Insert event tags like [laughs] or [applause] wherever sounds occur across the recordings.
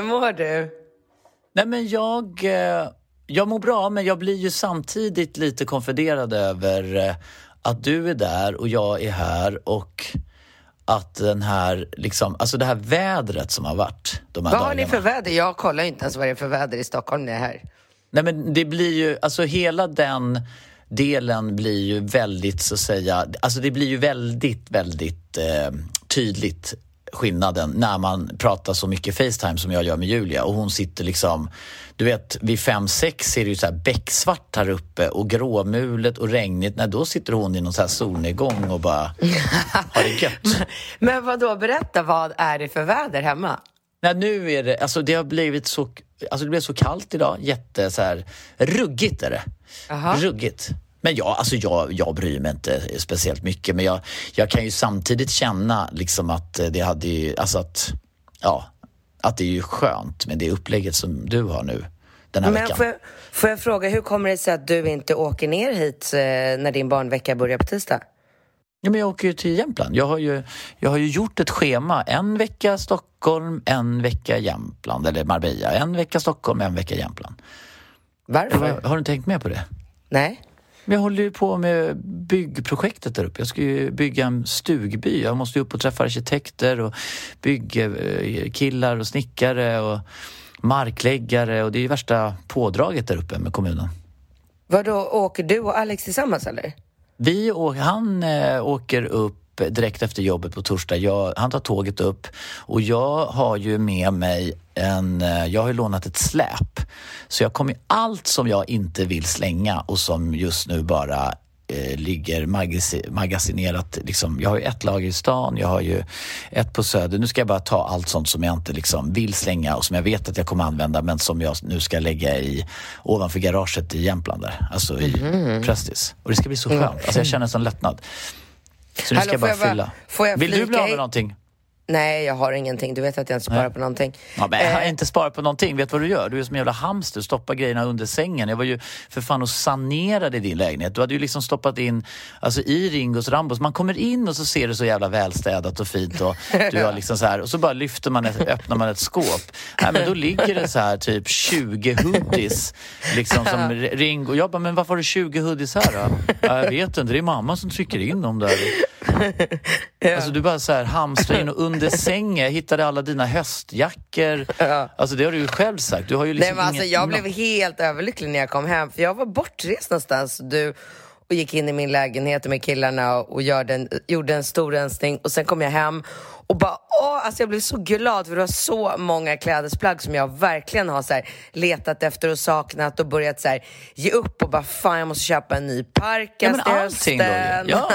Hur mår du? Nej men jag, eh, jag mår bra men jag blir ju samtidigt lite konfunderad över eh, att du är där och jag är här och att den här, liksom, alltså det här vädret som har varit de här Vad har dagarna. ni för väder? Jag kollar inte ens vad det är för väder i Stockholm när jag är här. Nej men det blir ju, alltså hela den delen blir ju väldigt så att säga, alltså det blir ju väldigt, väldigt eh, tydligt skillnaden när man pratar så mycket Facetime som jag gör med Julia och hon sitter liksom, du vet vid 5-6 är det ju så här becksvart här uppe och gråmulet och regnigt. Nej, då sitter hon i någon så här solnedgång och bara [laughs] har det gött. Men vad då? berätta, vad är det för väder hemma? Nej, nu är det, alltså det har blivit så, alltså det blev så kallt idag, jätte så här, ruggigt är det. Jaha. Ruggigt. Men jag, alltså jag, jag bryr mig inte speciellt mycket men jag, jag kan ju samtidigt känna liksom att det hade ju, alltså att, ja, att det är ju skönt med det upplägget som du har nu den här Men veckan. får jag, får jag fråga, hur kommer det sig att du inte åker ner hit eh, när din barnvecka börjar på tisdag? Ja, men jag åker ju till Jämtland. Jag har ju, jag har ju gjort ett schema. En vecka Stockholm, en vecka Jämtland eller Marbella. En vecka Stockholm, en vecka Jämtland. Varför? Har du tänkt med på det? Nej? Men jag håller ju på med byggprojektet där uppe. Jag ska ju bygga en stugby. Jag måste ju upp och träffa arkitekter och byggkillar och snickare och markläggare och det är ju värsta pådraget där uppe med kommunen. Vadå, åker du och Alex tillsammans eller? Vi å- han eh, åker upp direkt efter jobbet på torsdag. Jag, han tar tåget upp och jag har ju med mig en, eh, jag har ju lånat ett släp. Så jag kommer allt som jag inte vill slänga och som just nu bara eh, ligger magasi- magasinerat. Liksom, jag har ju ett lager i stan, jag har ju ett på Söder. Nu ska jag bara ta allt sånt som jag inte liksom vill slänga och som jag vet att jag kommer använda men som jag nu ska lägga i ovanför garaget i Jämtland där. Alltså i Prestis. Och det ska bli så skönt. Alltså jag känner en sån lättnad. Så nu Hallå, ska jag bara jag bara- fylla. får jag Vill du bli av med in? någonting? Nej, jag har ingenting. Du vet att jag inte sparar på någonting. Ja, men jag har Eh, inte sparat på någonting. Vet du vad du gör? Du är som en jävla hamster. Stoppar grejerna under sängen. Jag var ju för fan och sanerade din lägenhet. Du hade ju liksom stoppat in alltså, i Ringos Rambos. Man kommer in och så ser det så jävla välstädat och fint. Och, du har liksom så här, och så bara lyfter man ett, öppnar man ett skåp. Nej, men då ligger det så här typ 20 hoodies. Liksom, som Ringo. Jag bara, men varför har du 20 hoodies här då? Ja, jag vet inte. Det är mamma som trycker in dem där. [laughs] Alltså du bara så här hamstrar in och under sängen. Jag hittade alla dina höstjackor. Alltså det har du ju själv sagt. Du har ju Nej, liksom men alltså, jag blev helt överlycklig när jag kom hem, för jag var bortrest någonstans. Du och gick in i min lägenhet med killarna och, och gjorde, en, gjorde en stor rensning och sen kom jag hem och bara åh, alltså jag blev så glad för det var så många klädesplagg som jag verkligen har så här, letat efter och saknat och börjat så här, ge upp och bara fan jag måste köpa en ny Ja, parkas men till allting då ju. hösten. Ja,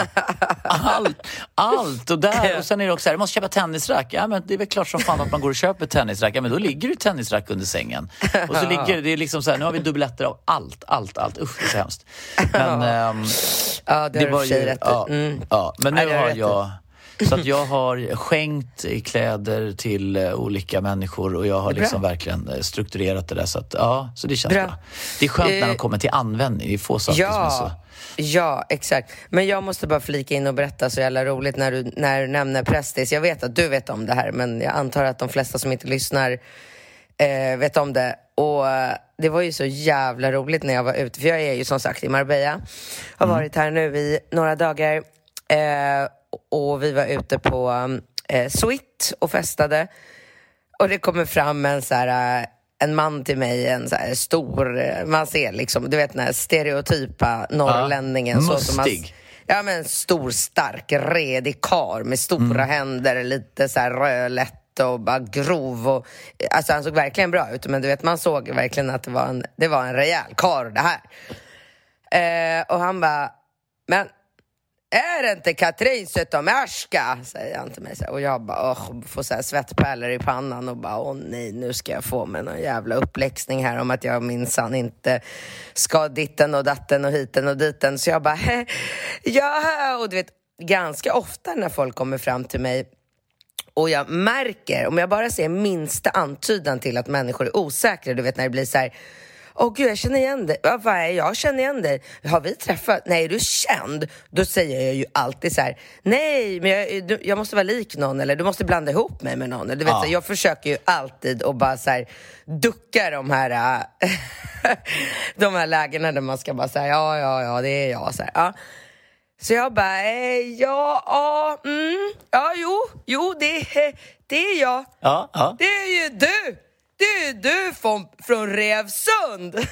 allt. Allt. Och, där, och sen är det också så här, jag måste köpa tennisrack. Ja, men det är väl klart som fan att man går och köper tennisrack. Ja, men då ligger det tennisrack under sängen. Och så ligger det är liksom så här, nu har vi dubbletter av allt, allt, allt. Usch, det är så hemskt. Men, ehm, Ja, det har du i sig rätt ja, Mm. ja, men nu har jag så att jag har skänkt kläder till eh, olika människor och jag har liksom verkligen eh, strukturerat det där. Så, att, ja, så det känns Bra. bra. Det är skönt när de Eh, kommer till användning. Det är få saker som är så... Ja, ja, exakt. Men jag måste bara flika in och berätta så jävla roligt när du, när du nämner Prestis. Jag vet att du vet om det här, men jag antar att de flesta som inte lyssnar eh, vet om det. Och det var ju så jävla roligt när jag var ute, för jag är ju som sagt i Marbella. Har Mm. varit här nu i några dagar. Eh, och vi var ute på eh, Sweet och festade. Och det kommer fram en så här, eh, en man till mig, en så här stor, eh, man ser liksom, du vet den här stereotypa norrlänningen. så som man, mustig. ja men stor, stark, redig kar med stora händer, lite så här rödlätt och bara grov. Och, alltså han såg verkligen bra ut, men du vet man såg verkligen att det var en, det var en rejäl kar det här. Eh, och han bara, men är det inte Katrin Zytomierska? Säger han till mig. Och jag bara, åh, får så här svettpärlor i pannan och bara, åh nej, nu ska jag få mig någon jävla uppläxning här om att jag minsann inte ska ditten och datten och hiten och diten. Så jag bara, "Hä? ja, och du vet, ganska ofta när folk kommer fram till mig och jag märker, om jag bara ser minsta antydan till att människor är osäkra, du vet när det blir så här Åh gud, jag känner igen dig. Vad är jag känner igen dig. Har vi träffat? Nej, är du känd? Då säger jag ju alltid så här, nej, men jag, du, jag måste vara lik någon eller du måste blanda ihop mig med någon. Du vet, Ja. så, jag försöker ju alltid att bara så här, ducka de här, äh, [laughs] de här lägena där man ska bara säga ja, ja, ja, det är jag. Så, här, ja. så jag bara, eh, ja, ja, mm, ja, jo, jo, det, det är jag. Ja, ja. Det är ju du! Det är du från, från Revsund! [laughs]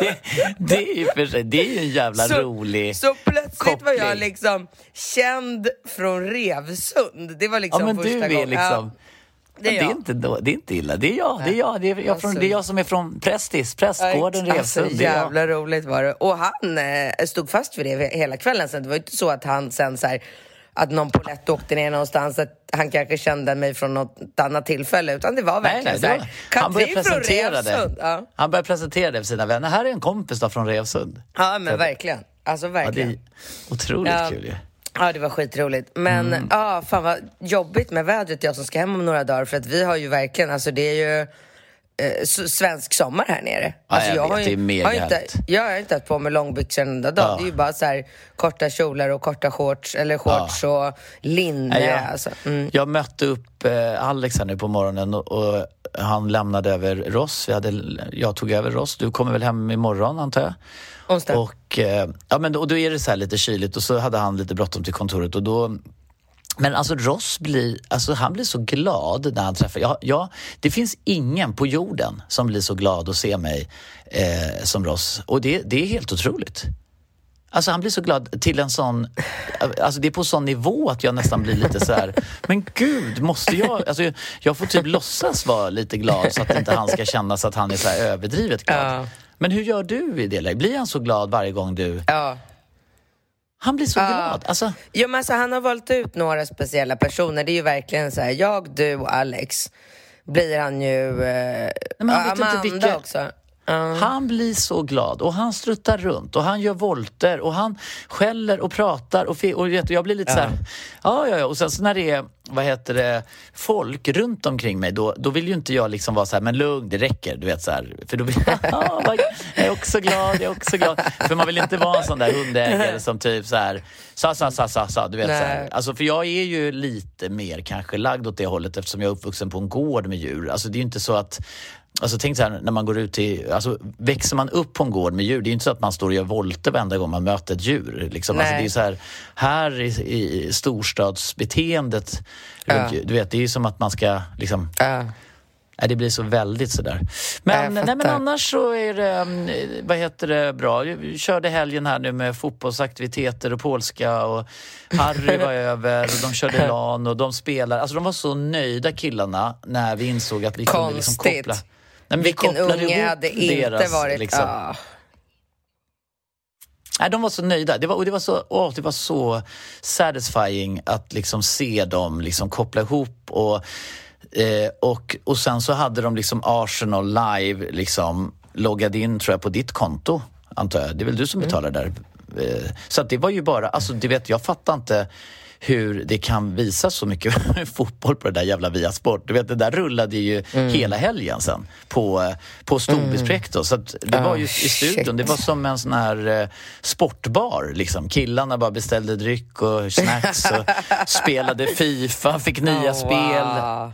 Det, det, är för sig, det är ju en jävla rolig... så plötsligt var jag koppling. liksom känd från Revsund. Det var liksom ja, men första du är gången. liksom... Ja, Det det är, jag. inte, det är inte illa. Det är jag. Det är jag, det är jag, från, Alltså- det är jag som är från Prästis, Prästgården, Alltså, Revsund. Det jag. jävla roligt var det. Och han eh, stod fast vid det hela kvällen sen. Det var inte så att han sen så här, att någon polett åkte ner någonstans, att han kanske kände mig från något annat tillfälle, utan det var Nej, verkligen nej, så det här, var, han började Katrin från presentera det. Ja. Han började presentera det för sina vänner. Här är en kompis då från Revsund. ja, men verkligen. Alltså Ja, det verkligen. är otroligt Ja. kul ju. Ja, det var skitroligt. Men Mm. ja, fan vad jobbigt med vädret jag som ska hem om några dagar för att vi har ju verkligen, alltså det är ju eh, svensk sommar här nere. Ja, Alltså, jag har vet, ju, det är mega har inte. Jag har inte haft på mig långbyxor en enda dag. Ja. Det är ju bara så här korta kjolar och korta shorts, eller shorts och linne. Jag, Alltså. Mm. jag mötte upp eh, Alex här nu på morgonen och, och han lämnade över Ross. Vi hade, jag tog över Ross. Du kommer väl hem imorgon antar jag? Onsdag. Och, eh, ja, men då, och då är det så här lite kyligt och så hade han lite bråttom till kontoret och då men alltså Ross blir, alltså han blir så glad när han träffar... Ja, ja, det finns ingen på jorden som blir så glad att se mig eh, som Ross. Och det, det är helt otroligt. Alltså han blir så glad till en sån... Alltså det är på sån nivå att jag nästan blir lite så här... [laughs] Men gud, måste jag... Alltså jag, får typ låtsas vara lite glad så att inte han ska känna så att han är så här överdrivet glad. Ja. Men hur gör du i det läget? Blir han så glad varje gång du... Ja. Han blir så glad. Alltså, Jo, men alltså, han har valt ut några speciella personer. Det är ju verkligen så här, jag, du och Alex blir han ju... Eh, men han ja, Amanda vilka- också. Ja. Han blir så glad och han struttar runt och han gör volter och han skäller och pratar och, och jag blir lite så här, ja ja ja och sen så när det är, vad heter det, folk runt omkring mig då, då vill ju inte jag liksom vara så här, men lugn det räcker, du vet så här, för då blir [laughs] jag, jag är också glad, jag är också glad. För man vill inte vara en sån där hundägare som typ så här, sa sa sa sa sa, du vet så här. Nej. Alltså för jag är ju lite mer kanske lagd åt det hållet eftersom jag är uppvuxen på en gård med djur. Alltså det är ju inte så att Alltså tänk så här när man går ut till, alltså växer man upp på en gård med djur, det är ju inte så att man står och gör volter varenda gång man möter ett djur. Liksom. Alltså, det är så här, här i, i storstadsbeteendet, Ja. du vet, det är ju som att man ska liksom, Ja. nej, det blir så väldigt sådär. Jag Men, nej, men annars så är det, mm, vad heter det, bra. Vi körde helgen här nu med fotbollsaktiviteter och polska och Harry var [laughs] över och de körde LAN och de spelar. Alltså de var så nöjda killarna när vi insåg att vi kunde liksom Konstigt. koppla. Men vi Vilken unge hade inte deras, varit... liksom- Ja. Nej, de var så nöjda. Det var, och det var så, åh, det var så satisfying att liksom se dem liksom koppla ihop och, eh, och, och sen så hade de liksom Arsenal live liksom loggad in tror jag på ditt konto, antar jag. Det är väl du som betalar där? Eh, så det var ju bara, alltså du vet, jag fattar inte hur det kan visas så mycket [laughs] fotboll på det där jävla Viasport. Du vet, det där rullade ju hela helgen sen på, på Storbispräkto. Så att det var ju i studion, shit. det var som en sån här eh, sportbar. Liksom. Killarna bara beställde dryck och snacks och [laughs] spelade Fifa, fick nya Oh, spel. wow.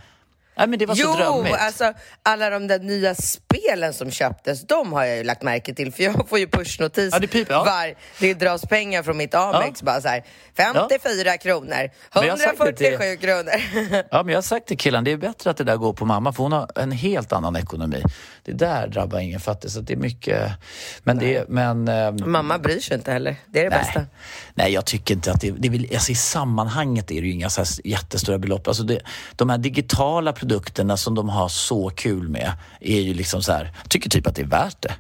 Nej, men det var så jo, drömmigt. alltså alla de där nya spelen som köptes, de har jag ju lagt märke till för jag får ju pushnotis Ja, det piper, ja. var det dras pengar från mitt Amex bara så här 54 kronor, Men jag har sagt det 147 till- kronor. Ja, men jag har sagt till killen, det är bättre att det där går på mamma för hon har en helt annan ekonomi. Det där drabbar ingen fattig så det är mycket... Men det men... ehm, Mamma bryr sig inte heller, det är det bästa. Nej. Nej, jag tycker inte att det, det väl, alltså I sammanhanget är det ju inga så jättestora belopp. Alltså det, de här digitala produkterna som de har så kul med är ju liksom så här, jag tycker typ att det är värt det.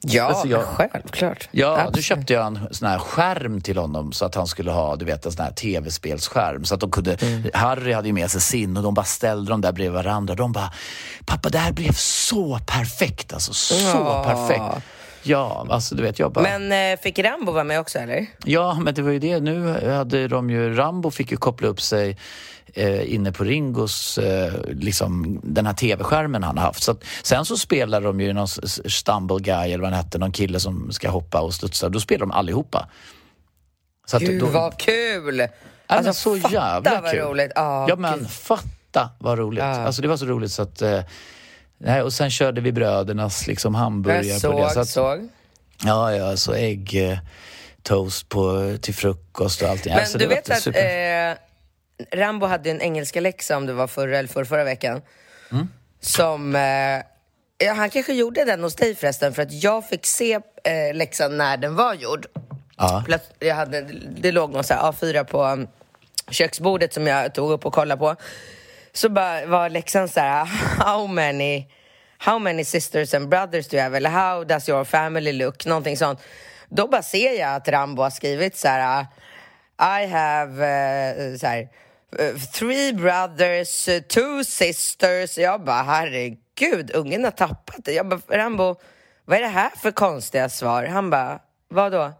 Ja, Alltså, jag- självklart. Ja, Absolut. då köpte jag en sån här skärm till honom så att han skulle ha, du vet, en sån här tv-spelsskärm. Så att de kunde, Mm. Harry hade ju med sig sin och de bara ställde dem där bredvid varandra. De bara, pappa det här blev så perfekt alltså, så Ja. perfekt. Ja, alltså du vet, jag bara... Men eh, fick Rambo vara med också eller? Ja, men det var ju det. Nu hade de ju, Rambo fick ju koppla upp sig eh, inne på Ringos, eh, liksom den här tv-skärmen han har haft. Så att, sen så spelar de ju någon stumble guy eller vad han hette, någon kille som ska hoppa och studsa. Då spelar de allihopa. Så att Gud då- vad kul! Alltså, men så fatta jävla vad kul. roligt. Ja, ja, men gud. fatta vad roligt. Ja. Alltså det var så roligt så att... Eh, nej, och sen körde vi brödernas liksom hamburgare Jag på det. Så att, såg. Ja, ja, så ägg, eh, toast på, till frukost och allting. Men alltså, du vet att super. eh, Rambo hade en engelska läxa om det var förra eller förra, förra veckan. Mm. Som, eh, han kanske gjorde den hos dig förresten för att jag fick se eh, läxan när den var gjord. Plöts- Jag hade, det låg någon så här A4 på um, köksbordet som jag tog upp och kollade på. Så bara var läxan så här, how many, how many sisters and brothers do you have? Eller how does your family look? Någonting sånt. Då bara ser jag att Rambo har skrivit så här, I have uh, så här, Eh, three brothers, eh, two sisters. Jag bara, herregud, ungen har tappat det. Jag bara, Rambo, vad är det här för konstiga svar? Han bara, vadå?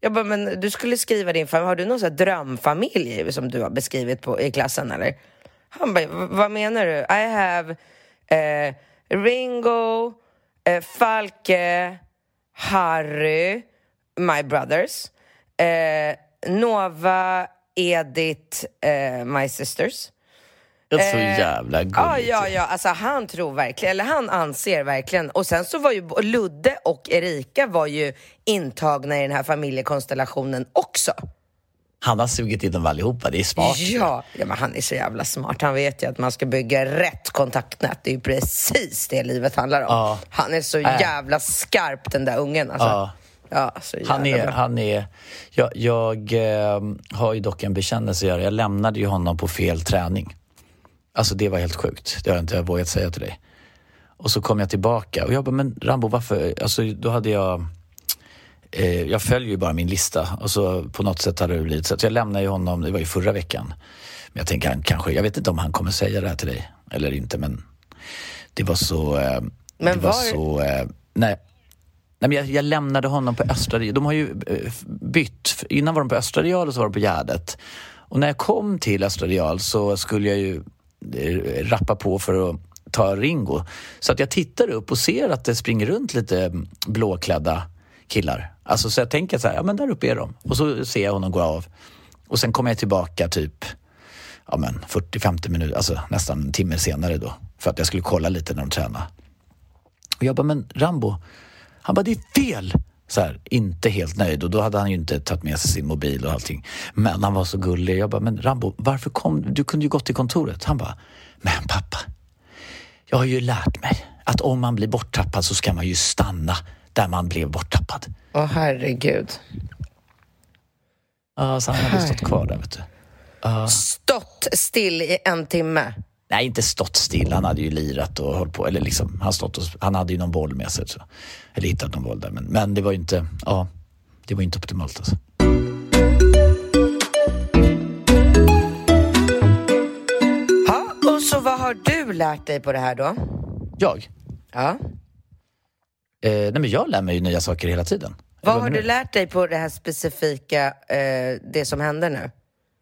Jag bara, men du skulle skriva din familj. Har du någon sån här drömfamilj som du har beskrivit på, i klassen eller? Han bara, vad menar du? I have eh, Ringo, eh, Falke, Harry, my brothers, eh, Nova, Edith, eh, my sisters. Det är så eh, jävla gulligt. Ja, ja, ja, alltså han tror verkligen, eller han anser verkligen. Och sen så var ju Ludde och Erika var ju intagna i den här familjekonstellationen också. Han har sugit in dem allihopa, det är smart. Ja, ja, men han är så jävla smart. Han vet ju att man ska bygga rätt kontaktnät. Det är ju precis det livet handlar om. Ja. Han är så Äh. jävla skarp den där ungen alltså. Ja. Ja, Han är, bra. han är, jag, jag eh, har ju dock en bekännelse att göra. Jag lämnade ju honom på fel träning. Alltså det var helt sjukt. Det har jag inte vågat säga till dig. Och så kom jag tillbaka och jag bara, men Rambo varför? Alltså då hade jag, eh, jag följer ju bara min lista och så på något sätt hade det blivit så. att jag lämnade ju honom, det var ju förra veckan. Men jag tänker han kanske, jag vet inte om han kommer säga det här till dig eller inte men det var så, eh, Men det var, var- så, eh, nej. Nej, men jag, jag lämnade honom på Östra De har ju eh, bytt. Innan var de på Östra Real och så var de på Gärdet. Och när jag kom till Östra Real så skulle jag ju eh, rappa på för att ta Ringo. Så att jag tittar upp och ser att det springer runt lite mm, blåklädda killar. Alltså så jag tänker så här, ja men där uppe är de. Och så ser jag honom gå av. Och sen kommer jag tillbaka typ ja 40-50 minuter, alltså nästan en timme senare då. För att jag skulle kolla lite när de tränade. Och jag bara, men Rambo, han bara, det är fel! Så här, inte helt nöjd och då hade han ju inte tagit med sig sin mobil och allting. Men han var så gullig. Jag bara, men Rambo, varför kom du? Kunde ju gått till kontoret. Han bara, men pappa, jag har ju lärt mig att om man blir borttappad så ska man ju stanna där man blev borttappad. Åh herregud. Ja, så han hade stått kvar där, vet du. Stått still i en timme. Nej, inte stått still. Han hade ju lirat och hållit på. Eller liksom, han, stått och, han hade ju någon boll med sig. Så. Eller hittat någon boll där. Men, men det var ju inte, ja, det var inte optimalt alltså. Ja, och så vad har du lärt dig på det här då? Jag? Ja. Eh, nej men jag lär mig ju nya saker hela tiden. Vad har du lärt dig på det här specifika, eh, det som händer nu?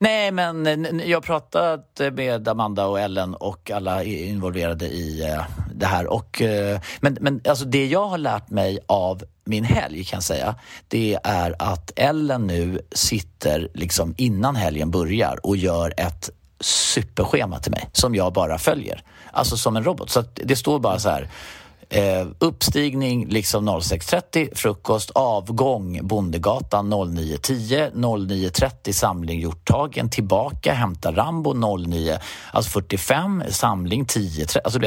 Nej, men jag har pratat med Amanda och Ellen och alla involverade i eh, det här. Och, eh, men men alltså det jag har lärt mig av min helg kan jag säga, det är att Ellen nu sitter liksom innan helgen börjar och gör ett superschema till mig som jag bara följer. Alltså som en robot. Så att det står bara så här. Eh, uppstigning liksom 06.30, frukost, avgång Bondegatan 09.10, 09.30 samling Hjorthagen, tillbaka, hämta Rambo 09, alltså 45, samling 10.30, alltså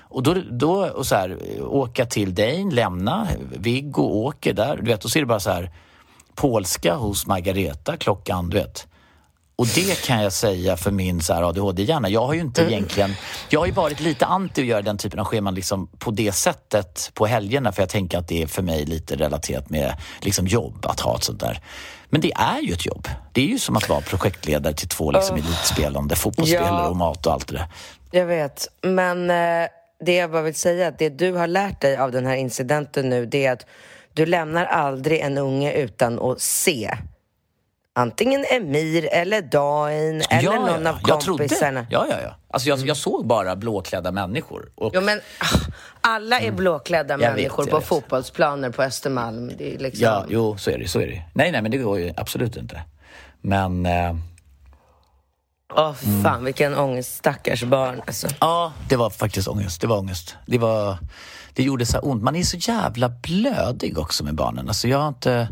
och då, då och så här, åka till Dane, lämna, Viggo åker där, du vet, och så är det bara så här polska hos Margareta klockan, du vet. Och det kan jag säga för min ADHD-hjärna. Jag har ju inte egentligen... Jag har ju varit lite anti att göra den typen av scheman liksom på det sättet på helgerna för jag tänker att det är för mig lite relaterat med liksom jobb att ha ett sånt där. Men det är ju ett jobb. Det är ju som att vara projektledare till två liksom elitspelande fotbollsspelare Ja. och mat och allt det där. Jag vet, men eh, det jag bara vill säga, att det du har lärt dig av den här incidenten nu, det är att du lämnar aldrig en unge utan att se. Antingen Emir eller Dain eller någon av jag trodde. kompisarna. Ja, ja, ja. Alltså jag, jag såg bara blåklädda människor. Och, Jo, men ah, alla är blåklädda Mm. Jag vet, människor jag på vet. fotbollsplaner på Östermalm. Det är liksom... Ja, jo, så är det. Så är det. Nej, nej, men det går ju absolut inte. Men eh, Åh, fan vilken ångest. Stackars barn. Alltså. ja, det var faktiskt ångest. Det var ångest. Det, var, det gjorde så ont. Man är så jävla blödig också med barnen. Alltså jag har inte...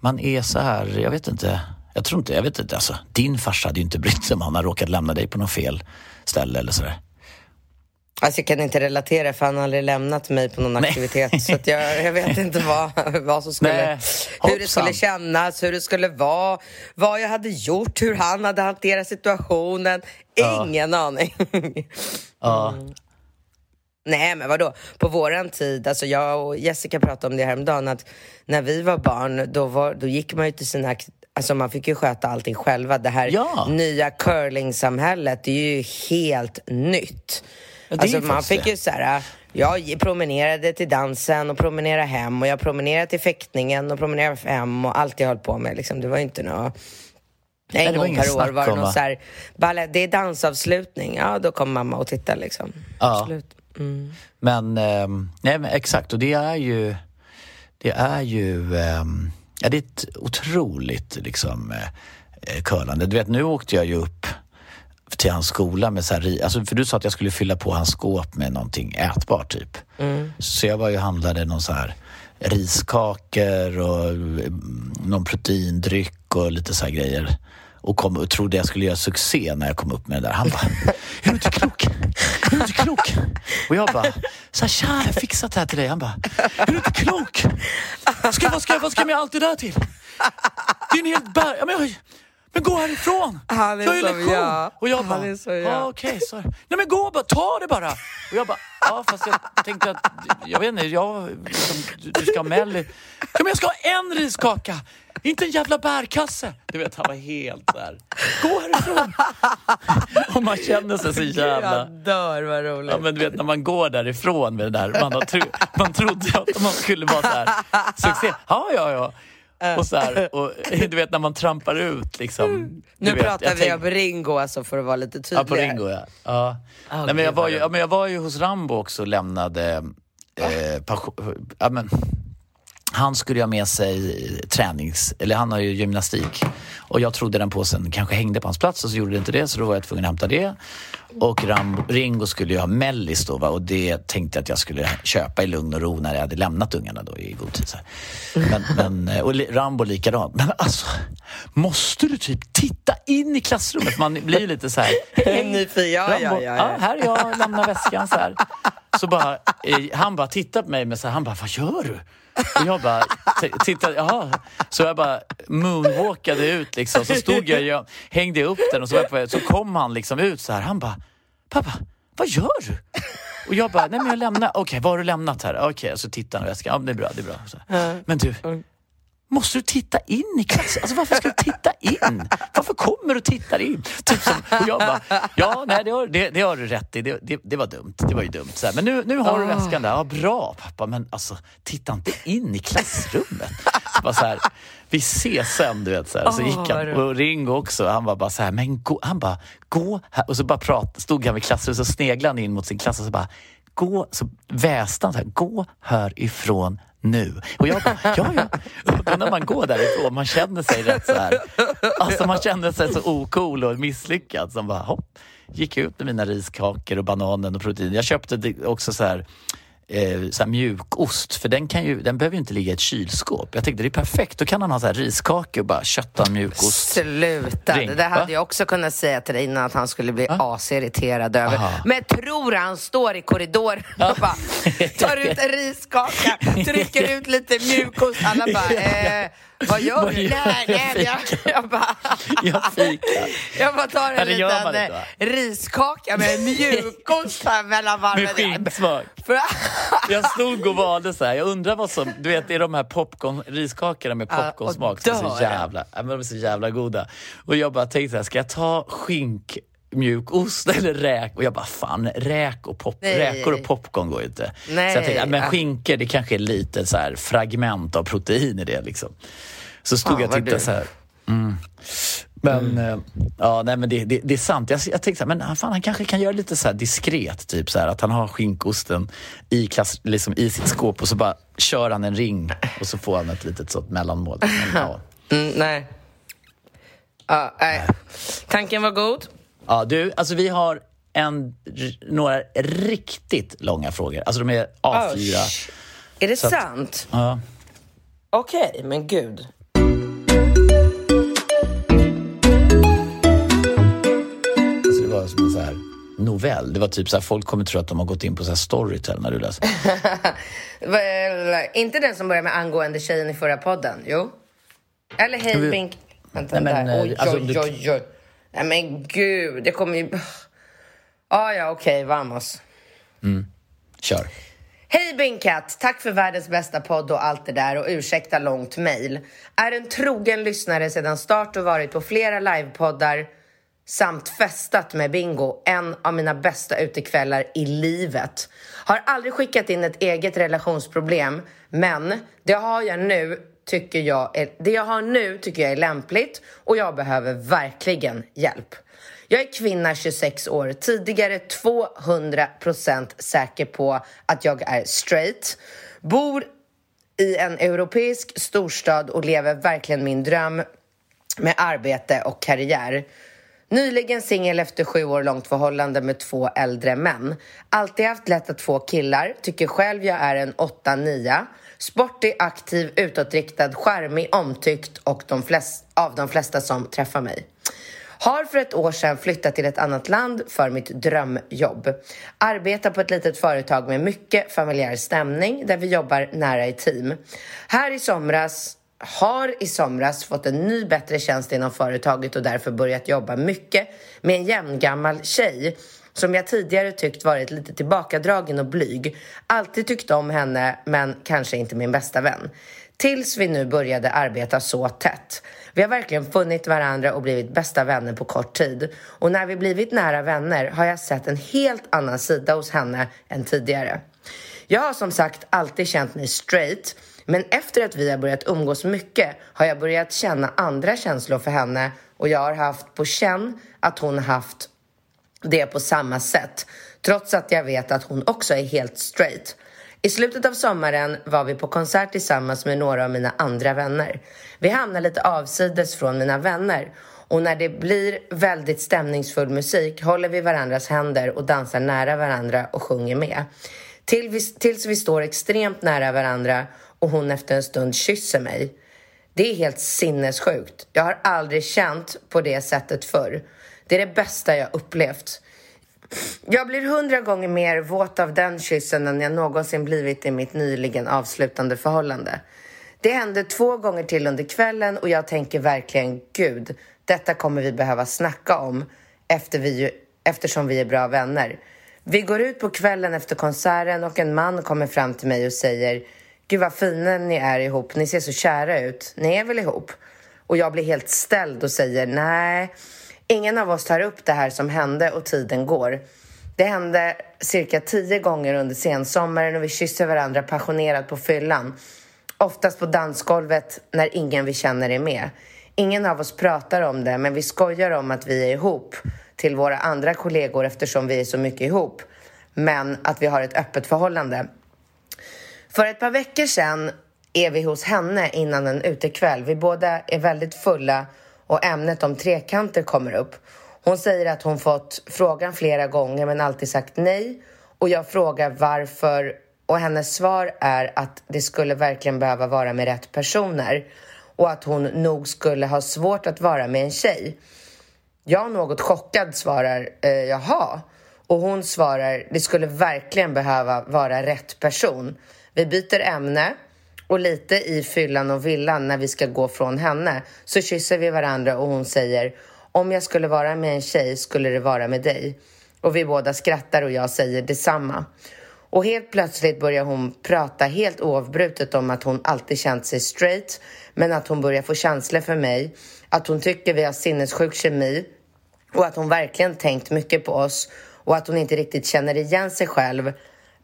Man är så här, jag vet inte. Jag tror inte, jag vet inte. Alltså, din farsa hade ju inte brytt sig om han har råkat lämna dig på något fel ställe eller sådär. Alltså jag kan inte relatera för han har aldrig lämnat mig på någon Nej. aktivitet. Så jag, jag vet [laughs] inte vad, vad som skulle, Nej, hur det skulle kännas, hur det skulle vara, vad jag hade gjort, hur han hade hanterat situationen. Ingen aning. Ja, Nej men vadå, på våran tid, alltså jag och Jessica pratade om det häromdagen, att när vi var barn då, var, då gick man ju till sina Alltså man fick ju sköta allting själva. Det här Ja. nya curlingsamhället, det är ju helt nytt. Ja, alltså ju man fick det. ju så här, jag promenerade till dansen och promenerade hem och jag promenerade till fäktningen och promenerade hem och allt jag höll på med. Liksom. Det var inte något... En det var gång per år var det någon så här, balle, det är dansavslutning, ja då kommer mamma och tittar liksom. Ja. Absolut. Mm. Men, ehm, nej, men exakt, och det är ju... Det är ju... ehm, ja, det är ett otroligt liksom, eh, curlande. Du vet, nu åkte jag ju upp till hans skola med så här, alltså, för du sa att jag skulle fylla på hans skåp med någonting ätbart typ. Så jag var ju och handlade någon så här riskakor och mm, någon proteindryck och lite så här grejer. Och, kom, och trodde jag skulle göra succé när jag kom upp med det där. Han bara, är du inte klok? Är du inte klok? Och jag bara, så här, tja, jag har fixat det här till dig. Han bara, är du inte klok? Ska, vad, ska, vad ska jag med allt det där till? Det är en helt. Ja, men, jag, men gå härifrån! Han är jag har ju lektion! jag. Och jag bara, ja okej, så. Nej men gå bara, ta det bara! Och jag bara, ja fast jag tänkte att, jag vet inte, jag, liksom, du, du ska ha melli. Ja men jag ska ha en riskaka! Inte en jävla bärkasse! Du vet, han var helt där. Gå härifrån! [laughs] Och man känner sig så jävla... Jag dör, vad roligt. Ja men du vet när man går därifrån med det där, man, har tro, man trodde att man skulle vara så här, succé. Ja, ja, ja. Och så här, och du vet när man trampar ut liksom. nu du vet, pratar vi tänk- om Ringo alltså för att vara lite Ja, tydligare. på Ringo ja. ja. Ah, Nej, men jag, var ju, ja, men jag var ju hos Rambo också och lämnade eh, passion, ja, men, han skulle ha med sig tränings, eller han har ju gymnastik. Och jag trodde den påsen kanske hängde på hans plats och så gjorde det inte det så då var jag tvungen att hämta det. Och Rambo, Ringo skulle ju ha mellis då va? och det tänkte jag att jag skulle köpa i lugn och ro när jag hade lämnat ungarna då i god tid. Men, men, eh, och Rambo likadant. Men alltså, måste du typ titta in i klassrummet? Man blir ju lite så här. [laughs] Nyfiken, ja, ja, ja, ja. här är jag, lämnar väskan så här. Så bara, eh, han bara tittar på mig med så här, han bara, vad gör du? Och jag bara, tittade, jaha. Så jag bara moonwalkade ut liksom. Så stod jag, jag hängde upp den och så, var jag på, så kom han liksom ut så här. Han bara, pappa, vad gör du? Och jag bara, nej men jag lämnar, okej vad har du lämnat här? Okej, så tittar han i väskan, ja det är bra, det är bra. Men du, Måste du titta in i klassen? Alltså varför ska du titta in? Varför kommer du och tittar in? Typ som, och jag bara, ja nej det har, det, det har du rätt i, det, det, det var dumt. Det var ju dumt. Så här, men nu, nu har du väskan där, ja bra pappa men alltså titta inte in i klassrummet. Så bara så här, vi ses sen du vet. Så, här. så Åh, gick han, och Ringo också, han var bara så här, men gå, han bara, gå här. Och så bara prat, stod han vid klassrummet så sneglade han in mot sin klass och så bara, gå, så väste han så här, gå härifrån nu. Och jag bara, ja, ja. Och då när man går därifrån, man känner sig rätt så här, alltså man känner sig så ocool och misslyckad. Som bara, hopp, gick ut med mina riskakor och bananen och protein. Jag köpte också så här eh, så mjukost, för den, kan ju, den behöver ju inte ligga i ett kylskåp. Jag tänkte det är perfekt, då kan han ha så här riskakor och bara kötta mjukost. Sluta, Ring, det hade va? jag också kunnat säga till dig innan att han skulle bli Ja. asirriterad över. Aha. Men tror han står i korridoren och bara tar ut en riskaka, [laughs] trycker ut lite mjukost. Alla bara, eh, vad gör Vad du? gör Nej, nej, jag, jag bara... Jag fikar. Jag bara tar en liten inte, eh, riskaka med mjukost här mellan varven. Med skinksmak. För- Jag stod och valde så här. jag undrar vad som, du vet det är de här popcorn, riskakorna med popcornsmak och som är så jävla, men de är så jävla goda. Och jag bara tänkte så här, ska jag ta skink mjukost [laughs] eller räk? Och jag bara, fan räk och pop, Nej. räkor och popcorn går ju inte. Nej. Så jag tänkte, men Ja. skinkor det kanske är lite så här fragment av protein i det liksom. Så stod Fan, jag och tittade så här. Mm. Men, eh, ja, nej, men det, det, det är sant. Jag, jag tänkte men ah, fan, han kanske kan göra lite så här diskret, typ så här, att han har skinkosten i, klass, liksom, i sitt skåp och så bara kör han en ring och så får han ett litet sånt mellanmål. Men, ja. [laughs] Mm, nej. Ja, nej. Tanken var god. Ja, du, alltså vi har en, några riktigt långa frågor. Alltså de är A4. Usch. Är det Så att- sant? Ja. Okej, men gud. Alltså det var som en så här novell. Det var typ så här, folk kommer tro att de har gått in på så här Storytel när du läser. [laughs] Väl, inte den som började med angående tjejen i förra podden? Jo? Eller hej Bink... Vänta, Nej, men, där. eh, Oj, alltså, oj, oj, oj. Nej men gud, det kommer ju... Ah, ja, okej, vamos. Kör. Hej Binkat! Tack för världens bästa podd och allt det där och ursäkta långt mail. Är en trogen lyssnare sedan start och varit på flera livepoddar samt festat med Bingo, en av mina bästa utekvällar i livet. Har aldrig skickat in ett eget relationsproblem, men det har jag nu tycker jag är, det jag har nu tycker jag är lämpligt och jag behöver verkligen hjälp. Jag är kvinna 26 år, tidigare 200% säker på att jag är straight. Bor i en europeisk storstad och lever verkligen min dröm med arbete och karriär. Nyligen singel efter sju år långt förhållande med två äldre män. Alltid haft lätt att få killar, tycker själv jag är en 8-9. Sportig, aktiv, utåtriktad, charmig, omtyckt och de flest, av de flesta som träffar mig. Har för ett år sedan flyttat till ett annat land för mitt drömjobb. Arbetar på ett litet företag med mycket familjär stämning där vi jobbar nära i team. Här i somras har i somras fått en ny bättre tjänst inom företaget och därför börjat jobba mycket med en jämngammal tjej som jag tidigare tyckt varit lite tillbakadragen och blyg. Alltid tyckt om henne, men kanske inte min bästa vän. Tills vi nu började arbeta så tätt. Vi har verkligen funnit varandra och blivit bästa vänner på kort tid. Och när vi blivit nära vänner har jag sett en helt annan sida hos henne än tidigare. Jag har som sagt alltid känt mig straight, men efter att vi har börjat umgås mycket har jag börjat känna andra känslor för henne och jag har haft på känn att hon haft det på samma sätt, trots att jag vet att hon också är helt straight. I slutet av sommaren var vi på konsert tillsammans med några av mina andra vänner. Vi hamnade lite avsides från mina vänner och när det blir väldigt stämningsfull musik håller vi varandras händer och dansar nära varandra och sjunger med. Till vi, tills vi står extremt nära varandra och hon efter en stund kysser mig. Det är helt sinnessjukt. Jag har aldrig känt på det sättet förr. Det är det bästa jag upplevt. Jag blir hundra gånger mer våt av den kyssen än jag någonsin blivit i mitt nyligen avslutande förhållande. Det hände två gånger till under kvällen och jag tänker verkligen gud, detta kommer vi behöva snacka om efter vi, eftersom vi är bra vänner. Vi går ut på kvällen efter konserten och en man kommer fram till mig och säger Gud vad fina ni är ihop, ni ser så kära ut, ni är väl ihop? Och jag blir helt ställd och säger nej, ingen av oss tar upp det här som hände och tiden går. Det hände cirka tio gånger under sensommaren och vi kysser varandra passionerat på fyllan. Oftast på dansgolvet när ingen vi känner är med. Ingen av oss pratar om det, men vi skojar om att vi är ihop till våra andra kollegor eftersom vi är så mycket ihop. Men att vi har ett öppet förhållande. För ett par veckor sedan är vi hos henne innan en utekväll. Vi båda är väldigt fulla och ämnet om trekanter kommer upp. Hon säger att hon fått frågan flera gånger men alltid sagt nej. Och jag frågar varför och hennes svar är att det skulle verkligen behöva vara med rätt personer och att hon nog skulle ha svårt att vara med en tjej. Jag något chockad svarar eh, jaha och hon svarar det skulle verkligen behöva vara rätt person. Vi byter ämne och lite i fyllan och villan när vi ska gå från henne så kysser vi varandra och hon säger om jag skulle vara med en tjej skulle det vara med dig. Och vi båda skrattar och jag säger detsamma. Och helt plötsligt börjar hon prata helt oavbrutet om att hon alltid känt sig straight men att hon börjar få känslor för mig, att hon tycker vi har sinnessjuk kemi och att hon verkligen tänkt mycket på oss och att hon inte riktigt känner igen sig själv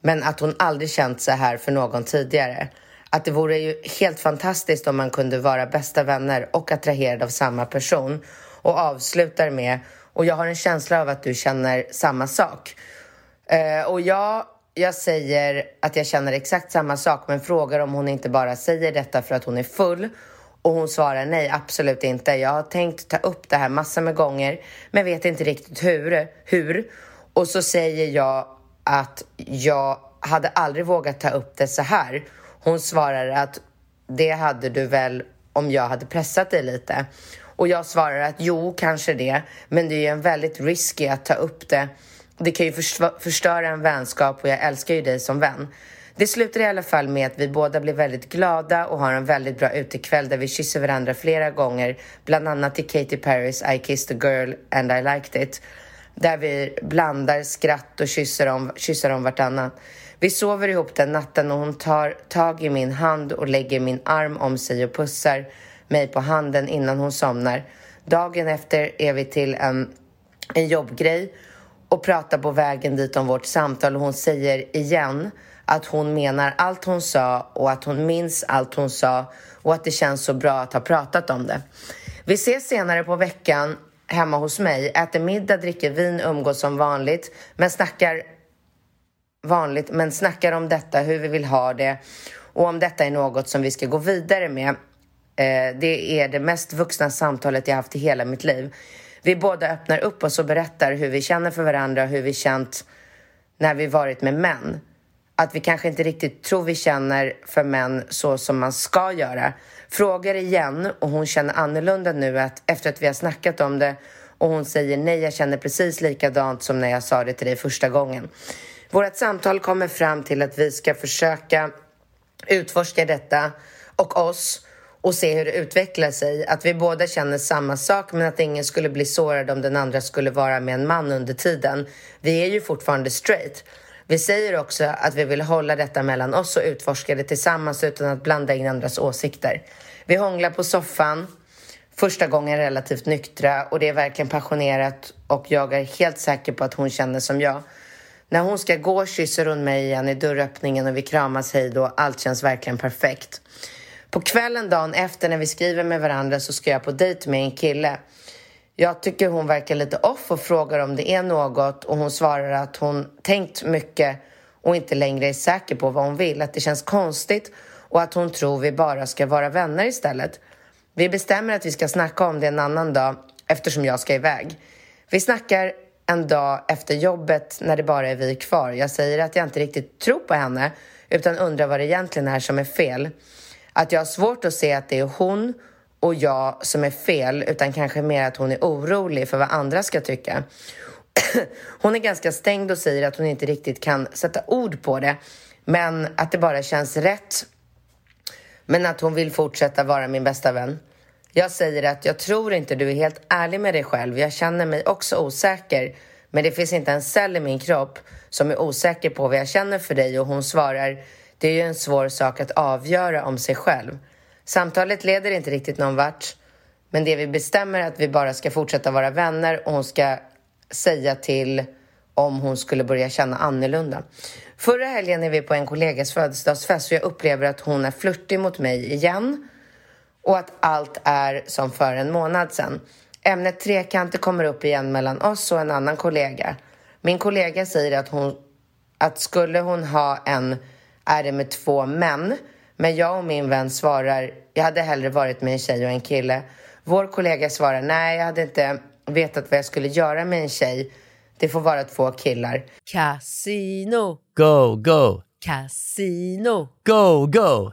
men att hon aldrig känt så här för någon tidigare. Att det vore ju helt fantastiskt om man kunde vara bästa vänner och attraherad av samma person och avslutar med och jag har en känsla av att du känner samma sak. Eh, och jag, jag säger att jag känner exakt samma sak men frågar om hon inte bara säger detta för att hon är full och hon svarar nej, absolut inte. Jag har tänkt ta upp det här massor med gånger men vet inte riktigt hur. hur. Och så säger jag att jag hade aldrig vågat ta upp det så här. Hon svarar att det hade du väl om jag hade pressat dig lite. Och jag svarar att jo, kanske det, men det är ju en väldigt risky att ta upp det. Det kan ju förstöra en vänskap och jag älskar ju dig som vän. Det slutar i alla fall med att vi båda blir väldigt glada och har en väldigt bra utekväll där vi kysser varandra flera gånger, bland annat i Katy Perrys I kissed a girl and I liked it, där vi blandar skratt och kysser om, kysser om vartannat. Vi sover ihop den natten och hon tar tag i min hand och lägger min arm om sig och pussar mig på handen innan hon somnar. Dagen efter är vi till en, en jobbgrej och pratar på vägen dit om vårt samtal och hon säger igen att hon menar allt hon sa och att hon minns allt hon sa och att det känns så bra att ha pratat om det. Vi ses senare på veckan hemma hos mig, äter middag, dricker vin, umgås som vanligt men snackar vanligt, men snackar om detta, hur vi vill ha det och om detta är något som vi ska gå vidare med. Eh, det är det mest vuxna samtalet jag haft i hela mitt liv. Vi båda öppnar upp oss och berättar hur vi känner för varandra, hur vi känt när vi varit med män. Att vi kanske inte riktigt tror vi känner för män så som man ska göra. Frågar igen och hon känner annorlunda nu att, efter att vi har snackat om det och hon säger nej, jag känner precis likadant som när jag sa det till dig första gången. Vårt samtal kommer fram till att vi ska försöka utforska detta och oss och se hur det utvecklar sig. Att vi båda känner samma sak men att ingen skulle bli sårad om den andra skulle vara med en man under tiden. Vi är ju fortfarande straight. Vi säger också att vi vill hålla detta mellan oss och utforska det tillsammans utan att blanda in andras åsikter. Vi hånglar på soffan, första gången relativt nyktra och det är verkligen passionerat och jag är helt säker på att hon känner som jag. När hon ska gå kysser hon mig igen i dörröppningen och vi kramas hej då. Allt känns verkligen perfekt. På kvällen dagen efter när vi skriver med varandra så ska jag på dejt med en kille. Jag tycker hon verkar lite off och frågar om det är något och hon svarar att hon tänkt mycket och inte längre är säker på vad hon vill, att det känns konstigt och att hon tror vi bara ska vara vänner istället. Vi bestämmer att vi ska snacka om det en annan dag eftersom jag ska iväg. Vi snackar en dag efter jobbet när det bara är vi kvar. Jag säger att jag inte riktigt tror på henne utan undrar vad det egentligen är som är fel. Att jag har svårt att se att det är hon och jag som är fel utan kanske mer att hon är orolig för vad andra ska tycka. [clears throat] hon är ganska stängd och säger att hon inte riktigt kan sätta ord på det men att det bara känns rätt men att hon vill fortsätta vara min bästa vän. Jag säger att jag tror inte du är helt ärlig med dig själv. Jag känner mig också osäker. Men det finns inte en cell i min kropp som är osäker på vad jag känner för dig och hon svarar det är ju en svår sak att avgöra om sig själv. Samtalet leder inte riktigt någon vart. Men det vi bestämmer är att vi bara ska fortsätta vara vänner och hon ska säga till om hon skulle börja känna annorlunda. Förra helgen är vi på en kollegas födelsedagsfest och jag upplever att hon är flörtig mot mig igen och att allt är som för en månad sedan. Ämnet trekanter kommer upp igen mellan oss och en annan kollega. Min kollega säger att, hon, att skulle hon ha en är det med två män. Men jag och min vän svarar, jag hade hellre varit med en tjej och en kille. Vår kollega svarar, nej, jag hade inte vetat vad jag skulle göra med en tjej. Det får vara två killar. Casino, Go, go, casino, go, go,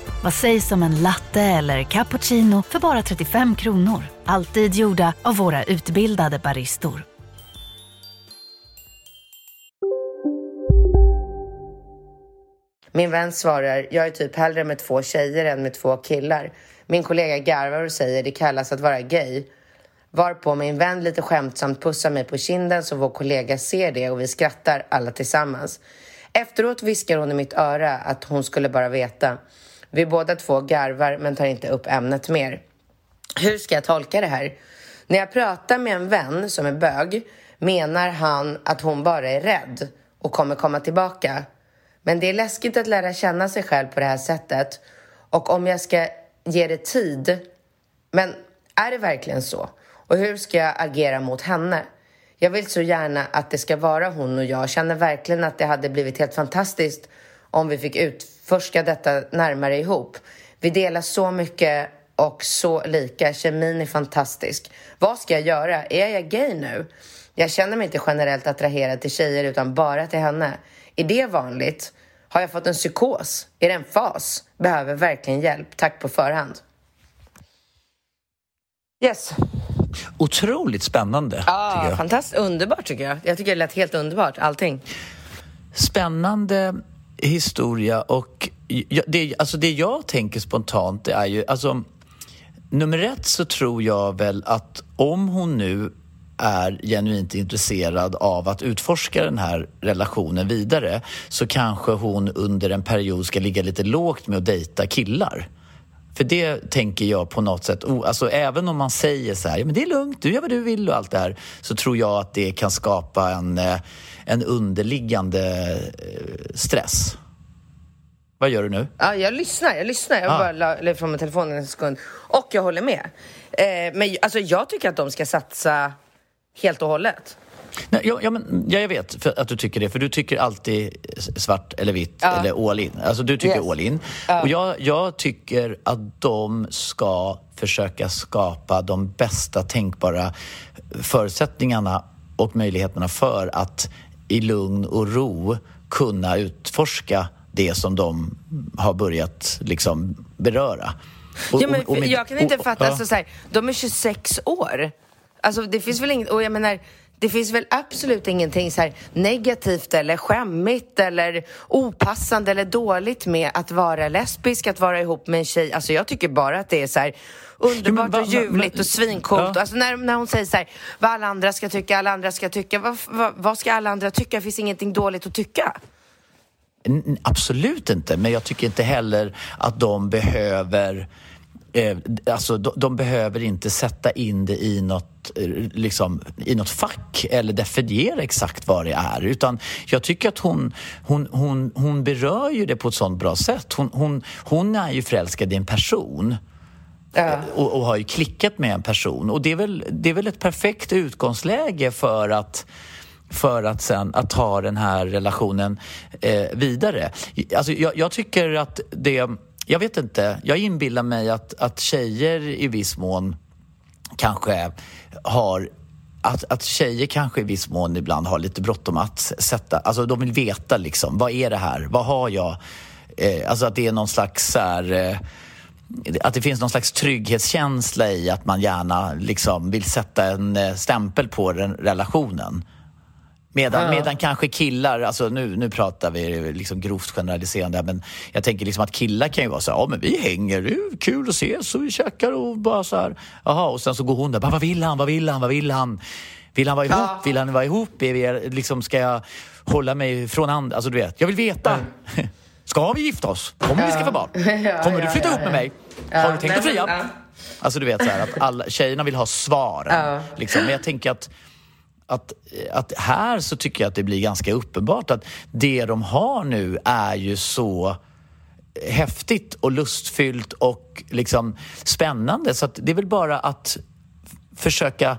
Vad sägs om en latte eller cappuccino för bara 35 kronor? Alltid gjorda av våra utbildade baristor. Min vän svarar, jag är typ hellre med två tjejer än med två killar. Min kollega garvar och säger, det kallas att vara gay. Varpå min vän lite skämtsamt pussar mig på kinden så vår kollega ser det och vi skrattar alla tillsammans. Efteråt viskar hon i mitt öra att hon skulle bara veta. Vi båda två garvar men tar inte upp ämnet mer. Hur ska jag tolka det här? När jag pratar med en vän som är bög menar han att hon bara är rädd och kommer komma tillbaka. Men det är läskigt att lära känna sig själv på det här sättet. Och om jag ska ge det tid, men är det verkligen så? Och hur ska jag agera mot henne? Jag vill så gärna att det ska vara hon och jag. Känner verkligen att det hade blivit helt fantastiskt om vi fick utforska detta närmare ihop. Vi delar så mycket och så lika. Kemin är fantastisk. Vad ska jag göra? Är jag gay nu? Jag känner mig inte generellt attraherad till tjejer utan bara till henne. Är det vanligt? Har jag fått en psykos? Är det en fas? Behöver verkligen hjälp. Tack på förhand. Yes. Otroligt spännande, Ja, jag. fantastiskt. Underbart tycker jag. Jag tycker det lät helt underbart, allting. Spännande historia och jag, det, alltså det jag tänker spontant det är ju, alltså nummer ett så tror jag väl att om hon nu är genuint intresserad av att utforska den här relationen vidare så kanske hon under en period ska ligga lite lågt med att dejta killar. För det tänker jag på något sätt, alltså även om man säger så här, ja men det är lugnt, du gör vad du vill och allt det här, så tror jag att det kan skapa en, eh, en underliggande eh, stress. Vad gör du nu? Ja, jag lyssnar, jag lyssnar. Jag Ah. bara la, la ifrån mig telefonen en sekund. Och jag håller med. Eh, men alltså, jag tycker att de ska satsa helt och hållet. Nej, ja, ja, men, ja, jag vet att du tycker det, för du tycker alltid svart eller vitt Ja. eller all in. Alltså du tycker Yes. all in. Ja. Och jag, jag tycker att de ska försöka skapa de bästa tänkbara förutsättningarna och möjligheterna för att i lugn och ro kunna utforska det som de har börjat liksom beröra. Och- ja, men, och- och med- jag kan inte och- fatta, ja. alltså, så här, de är 26 år. Alltså det finns väl inget, och jag menar, det finns väl absolut ingenting så negativt eller skämmigt eller opassande eller dåligt med att vara lesbisk, att vara ihop med en tjej. Alltså jag tycker bara att det är så här underbart va- och ljuvligt och svincoolt. Ja. Alltså när, när hon säger så här, vad alla andra ska tycka, alla andra ska tycka. Vad, vad, vad ska alla andra tycka? Det finns ingenting dåligt att tycka. Absolut inte, men jag tycker inte heller att de behöver eh, alltså, de, de behöver inte sätta in det i något, eh, liksom, i något fack eller definiera exakt vad det är. Utan jag tycker att hon, hon, hon, hon berör ju det på ett sånt bra sätt. Hon, hon, hon är ju förälskad i en person. Och, och har ju klickat med en person. Och det är väl, det är väl ett perfekt utgångsläge för att för att sen att ta den här relationen eh, vidare. Alltså, jag, jag tycker att det... Jag vet inte. Jag inbillar mig att, att tjejer i viss mån kanske har att, att tjejer kanske i viss mån ibland har lite bråttom att sätta... Alltså de vill veta liksom, vad är det här? Vad har jag? Eh, alltså att det är någon slags så här, eh, att det finns någon slags trygghetskänsla i att man gärna liksom vill sätta en eh, stämpel på den relationen. Medan, Ja. medan kanske killar, alltså nu, nu pratar vi liksom grovt generaliserande, men jag tänker liksom att killar kan ju vara så här, ja men vi hänger, det är kul att ses och vi käkar och bara så här, jaha, och sen så går hon där, bara, vad vill han, vad vill han, vad vill han? Vill han vara ihop? Vill han vara ihop? Är vi, liksom, ska jag hålla mig från andra? Alltså du vet, jag vill veta. [laughs] Ska vi gifta oss? Kommer vi skaffa barn? Ja, [laughs] Kommer ja, du flytta ja, ihop med ja. mig? Ja, Har du tänkt att fria? ja. Alltså du vet så här, att alla, tjejerna vill ha svaren. Ja. Liksom. Men jag tänker att att, att här så tycker jag att det blir ganska uppenbart att det de har nu är ju så häftigt och lustfyllt och liksom spännande. Så att det är väl bara att försöka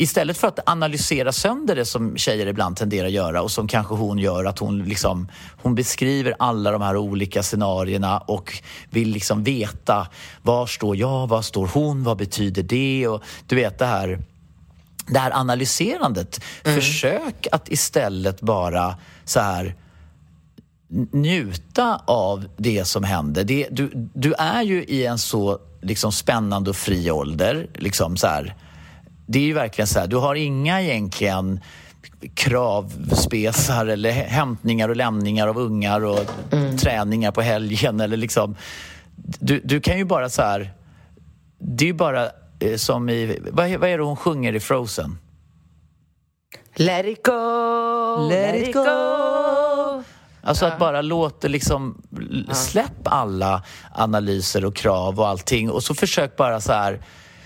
Istället för att analysera sönder det som tjejer ibland tenderar att göra och som kanske hon gör, att hon, liksom, hon beskriver alla de här olika scenarierna och vill liksom veta var står jag, var står hon, vad betyder det? Och du vet det här det här analyserandet. Försök att istället bara så här njuta av det som händer. Det, du, du är ju i en så liksom, spännande och fri ålder. Liksom, så här. Det är ju verkligen så här, du har inga egentligen kravspesar eller hä- hämtningar och lämningar av ungar och träningar på helgen. Eller liksom, du, du kan ju bara så här... Det är ju bara som i... Vad, vad är det hon sjunger i Frozen? Let it go, Let it go. Alltså att bara låta liksom, släpp alla analyser och krav och allting och så försök bara så här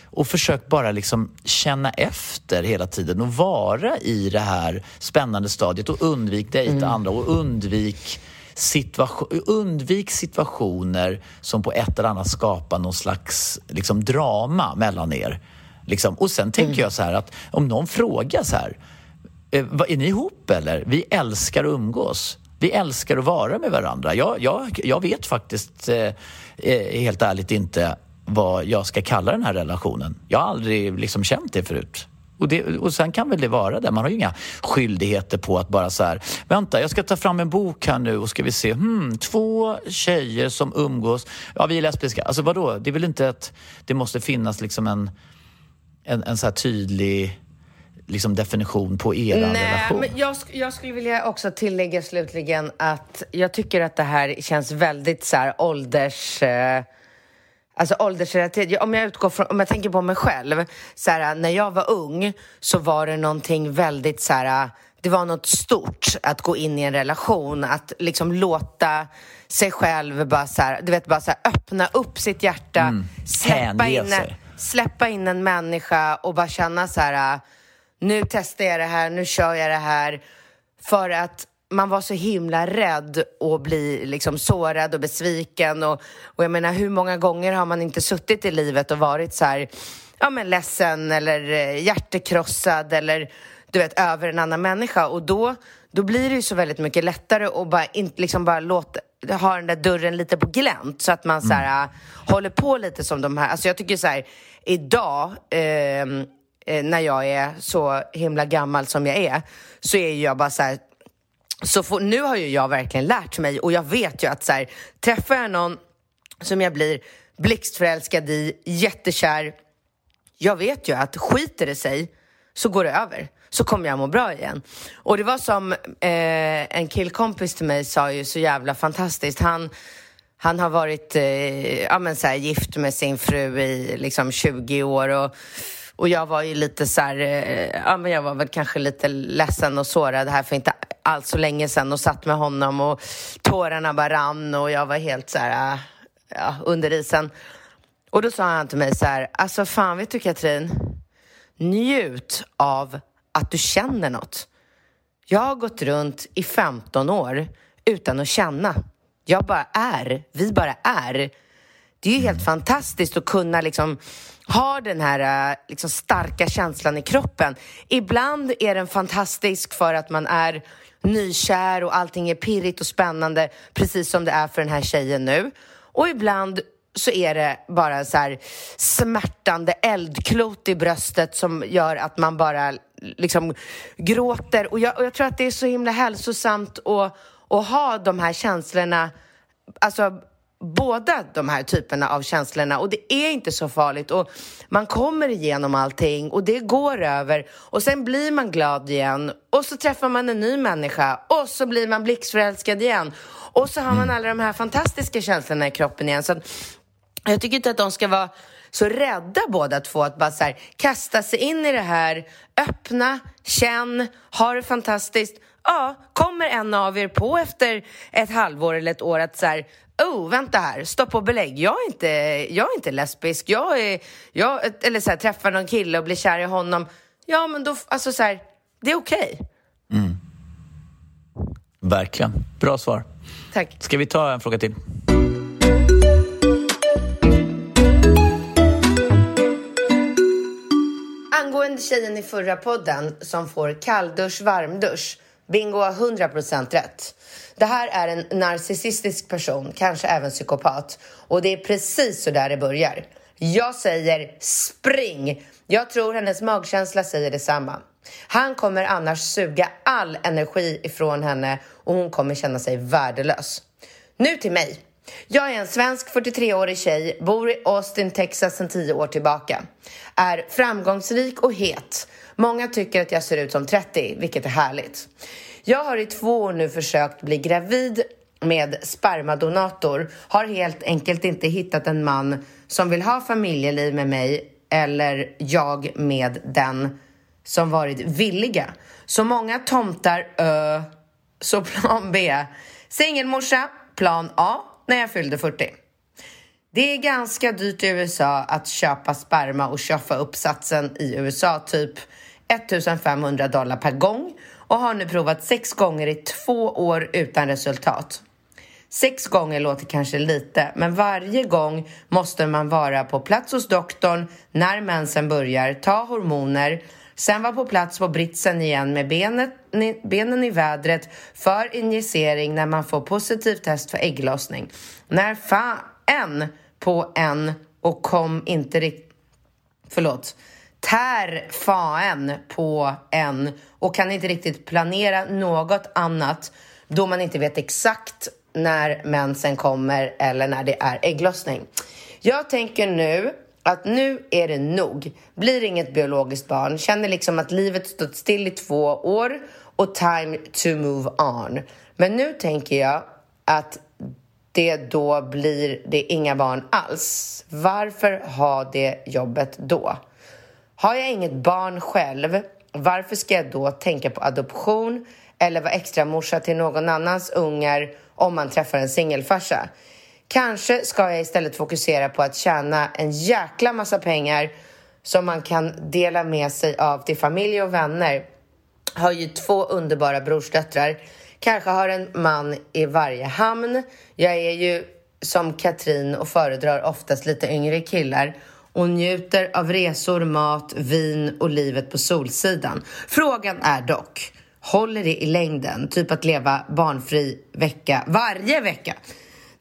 och försök bara liksom känna efter hela tiden och vara i det här spännande stadiet och undvik dejta andra och undvik situation, undvik situationer som på ett eller annat skapar någon slags liksom, drama mellan er. Liksom. Och sen tänker jag så här att om någon frågar så här Eh, är ni ihop eller? Vi älskar att umgås. Vi älskar att vara med varandra. Jag, jag, jag vet faktiskt eh, eh, helt ärligt inte vad jag ska kalla den här relationen. Jag har aldrig liksom känt det förut. Och, det, och sen kan väl det vara det. Man har ju inga skyldigheter på att bara så här, vänta jag ska ta fram en bok här nu och ska vi se, hmm, två tjejer som umgås, ja vi är lesbiska. Alltså vadå, det är väl inte att det måste finnas liksom en, en, en så här tydlig liksom definition på er Nej, relation. men jag, jag skulle vilja också tillägga slutligen att jag tycker att det här känns väldigt så här ålders... Eh, alltså åldersrelaterat. Om jag utgår från, om jag tänker på mig själv, så här, när jag var ung så var det någonting väldigt så här, det var något stort att gå in i en relation, att liksom låta sig själv bara så här, du vet, bara så här, öppna upp sitt hjärta, släppa, Hänge in en, släppa in en människa och bara känna så här, nu testar jag det här, nu kör jag det här. För att man var så himla rädd att bli liksom sårad och besviken. Och, och jag menar, hur många gånger har man inte suttit i livet och varit så här, ja men ledsen eller eh, hjärtekrossad eller du vet, över en annan människa. Och då, då blir det ju så väldigt mycket lättare att bara, inte liksom bara låta, ha den där dörren lite på glänt så att man så här, håller på lite som de här. Alltså jag tycker så här, idag ehm, eh, när jag är så himla gammal som jag är, så är jag bara så här, så får, nu har ju jag verkligen lärt mig och jag vet ju att så här, träffar jag någon som jag blir blixtförälskad i, jättekär, jag vet ju att skiter det sig så går det över. Så kommer jag må bra igen. Och det var som eh, en killkompis till mig sa ju så jävla fantastiskt. Han, han har varit eh, ja, men så här, gift med sin fru i liksom 20 år och, och jag var ju lite så här, eh, ja men jag var väl kanske lite ledsen och sårad här för inte alls så länge sedan och satt med honom och tårarna bara rann och jag var helt så här, eh, ja, under isen. Och då sa han till mig så här, alltså fan vet du Katrin, njut av att du känner något. Jag har gått runt i 15 år utan att känna. Jag bara är, vi bara är. Det är ju helt fantastiskt att kunna liksom har den här eh, liksom starka känslan i kroppen. Ibland är den fantastisk för att man är nykär och allting är pirrigt och spännande, precis som det är för den här tjejen nu. Och ibland så är det bara så här smärtande eldklot i bröstet som gör att man bara liksom gråter. Och jag, och jag tror att det är så himla hälsosamt att, att ha de här känslorna, alltså båda de här typerna av känslorna. Och det är inte så farligt. Och man kommer igenom allting och det går över. Och sen blir man glad igen. Och så träffar man en ny människa. Och så blir man blixtförälskad igen. Och så har man alla de här fantastiska känslorna i kroppen igen. Så jag tycker inte att de ska vara så rädda båda två att bara så här, kasta sig in i det här, öppna, känn, ha det fantastiskt. Ja, kommer en av er på efter ett halvår eller ett år att så här, oh, vänta här, stopp och belägg, jag är inte, jag är inte lesbisk, jag är, jag, eller så här, träffar någon kille och blir kär i honom, ja men då, alltså så här, det är okej. Okay. Mm. Verkligen, bra svar. Tack. Ska vi ta en fråga till? Angående tjejen i förra podden som får kalldusch, varmdusch. Bingo har 100% rätt. Det här är en narcissistisk person, kanske även psykopat. Och det är precis så där det börjar. Jag säger spring! Jag tror hennes magkänsla säger detsamma. Han kommer annars suga all energi ifrån henne och hon kommer känna sig värdelös. Nu till mig. Jag är en svensk 43-årig tjej, bor i Austin, Texas sedan 10 år tillbaka. Är framgångsrik och het. Många tycker att jag ser ut som 30, vilket är härligt. Jag har i två år nu försökt bli gravid med spermadonator. Har helt enkelt inte hittat en man som vill ha familjeliv med mig eller jag med den som varit villiga. Så många tomtar, ö, så plan B. Singelmorsa, plan A, när jag fyllde 40. Det är ganska dyrt i USA att köpa sperma och köpa uppsatsen i USA, typ 1500 dollar per gång och har nu provat sex gånger i två år utan resultat. Sex gånger låter kanske lite, men varje gång måste man vara på plats hos doktorn när mensen börjar, ta hormoner, sen vara på plats på britsen igen med benet, benen i vädret för injicering när man får positivt test för ägglossning. När fan på en och kom inte riktigt... Förlåt tär faen på en och kan inte riktigt planera något annat då man inte vet exakt när mensen kommer eller när det är ägglossning. Jag tänker nu att nu är det nog. Blir inget biologiskt barn, känner liksom att livet stått still i två år och time to move on. Men nu tänker jag att det då blir det inga barn alls. Varför ha det jobbet då? Har jag inget barn själv, varför ska jag då tänka på adoption eller vara extra morsa till någon annans ungar om man träffar en singelfarsa? Kanske ska jag istället fokusera på att tjäna en jäkla massa pengar som man kan dela med sig av till familj och vänner. Har ju två underbara brorsdöttrar. Kanske har en man i varje hamn. Jag är ju som Katrin och föredrar oftast lite yngre killar och njuter av resor, mat, vin och livet på Solsidan. Frågan är dock, håller det i längden? Typ att leva barnfri vecka varje vecka.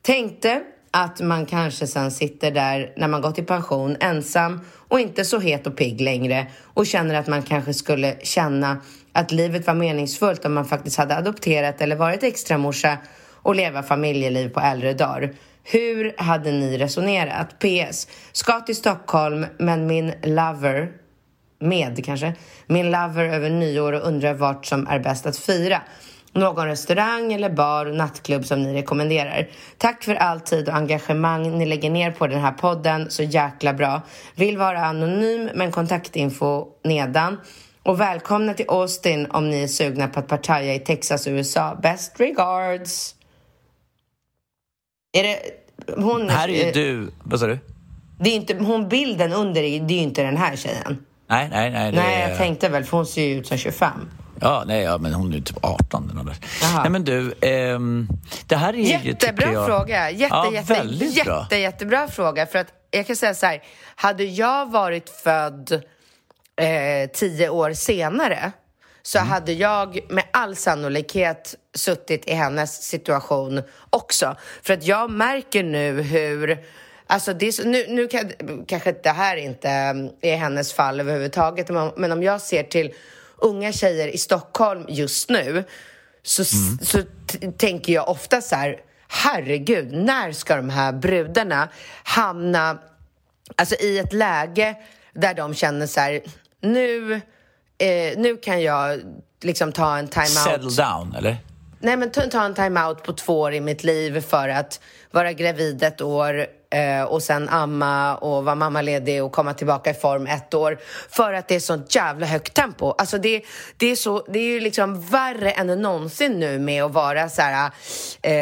Tänkte att man kanske sen sitter där när man gått i pension ensam och inte så het och pigg längre och känner att man kanske skulle känna att livet var meningsfullt om man faktiskt hade adopterat eller varit extramorsa och leva familjeliv på äldre dagar. Hur hade ni resonerat? PS. Ska till Stockholm, men min lover med kanske, min lover över nyår och undrar vart som är bäst att fira. Någon restaurang eller bar, och nattklubb som ni rekommenderar. Tack för all tid och engagemang ni lägger ner på den här podden. Så jäkla bra. Vill vara anonym men kontaktinfo nedan. Och välkomna till Austin om ni är sugna på att partaja i Texas, USA. Best regards. Är det... Hon... Här är ju eh, du... Vad sa du? Det är inte, hon bilden under det är ju inte den här tjejen. Nej, nej, nej. det Nej, jag tänkte väl, för hon ser ju ut som 25. Ja, nej, ja, men hon är ju typ 18 den. Jaha. Nej, men du, ehm, det här är ju, Jättebra tycker jag... fråga. Jätte, ja, jätte, väldigt jätte, bra. jättebra fråga. För att jag kan säga så här, hade jag varit född eh, tio år senare så Mm. hade jag med all sannolikhet suttit i hennes situation också. För att jag märker nu hur Alltså det är nu, nu kan, kanske det här inte är hennes fall överhuvudtaget men, om jag ser till unga tjejer i Stockholm just nu så, Mm. så tänker jag ofta så här herregud, när ska de här brudarna hamna alltså, i ett läge där de känner så här nu, eh, nu kan jag liksom ta en time-out Settle down, eller? Nej, men ta, ta en time-out på två år i mitt liv för att vara gravid ett år eh, och sen amma och vara mammaledig och komma tillbaka i form ett år för att det är sånt jävla högt tempo. Alltså det, det, är, så, det är ju liksom värre än någonsin nu med att vara så här, eh,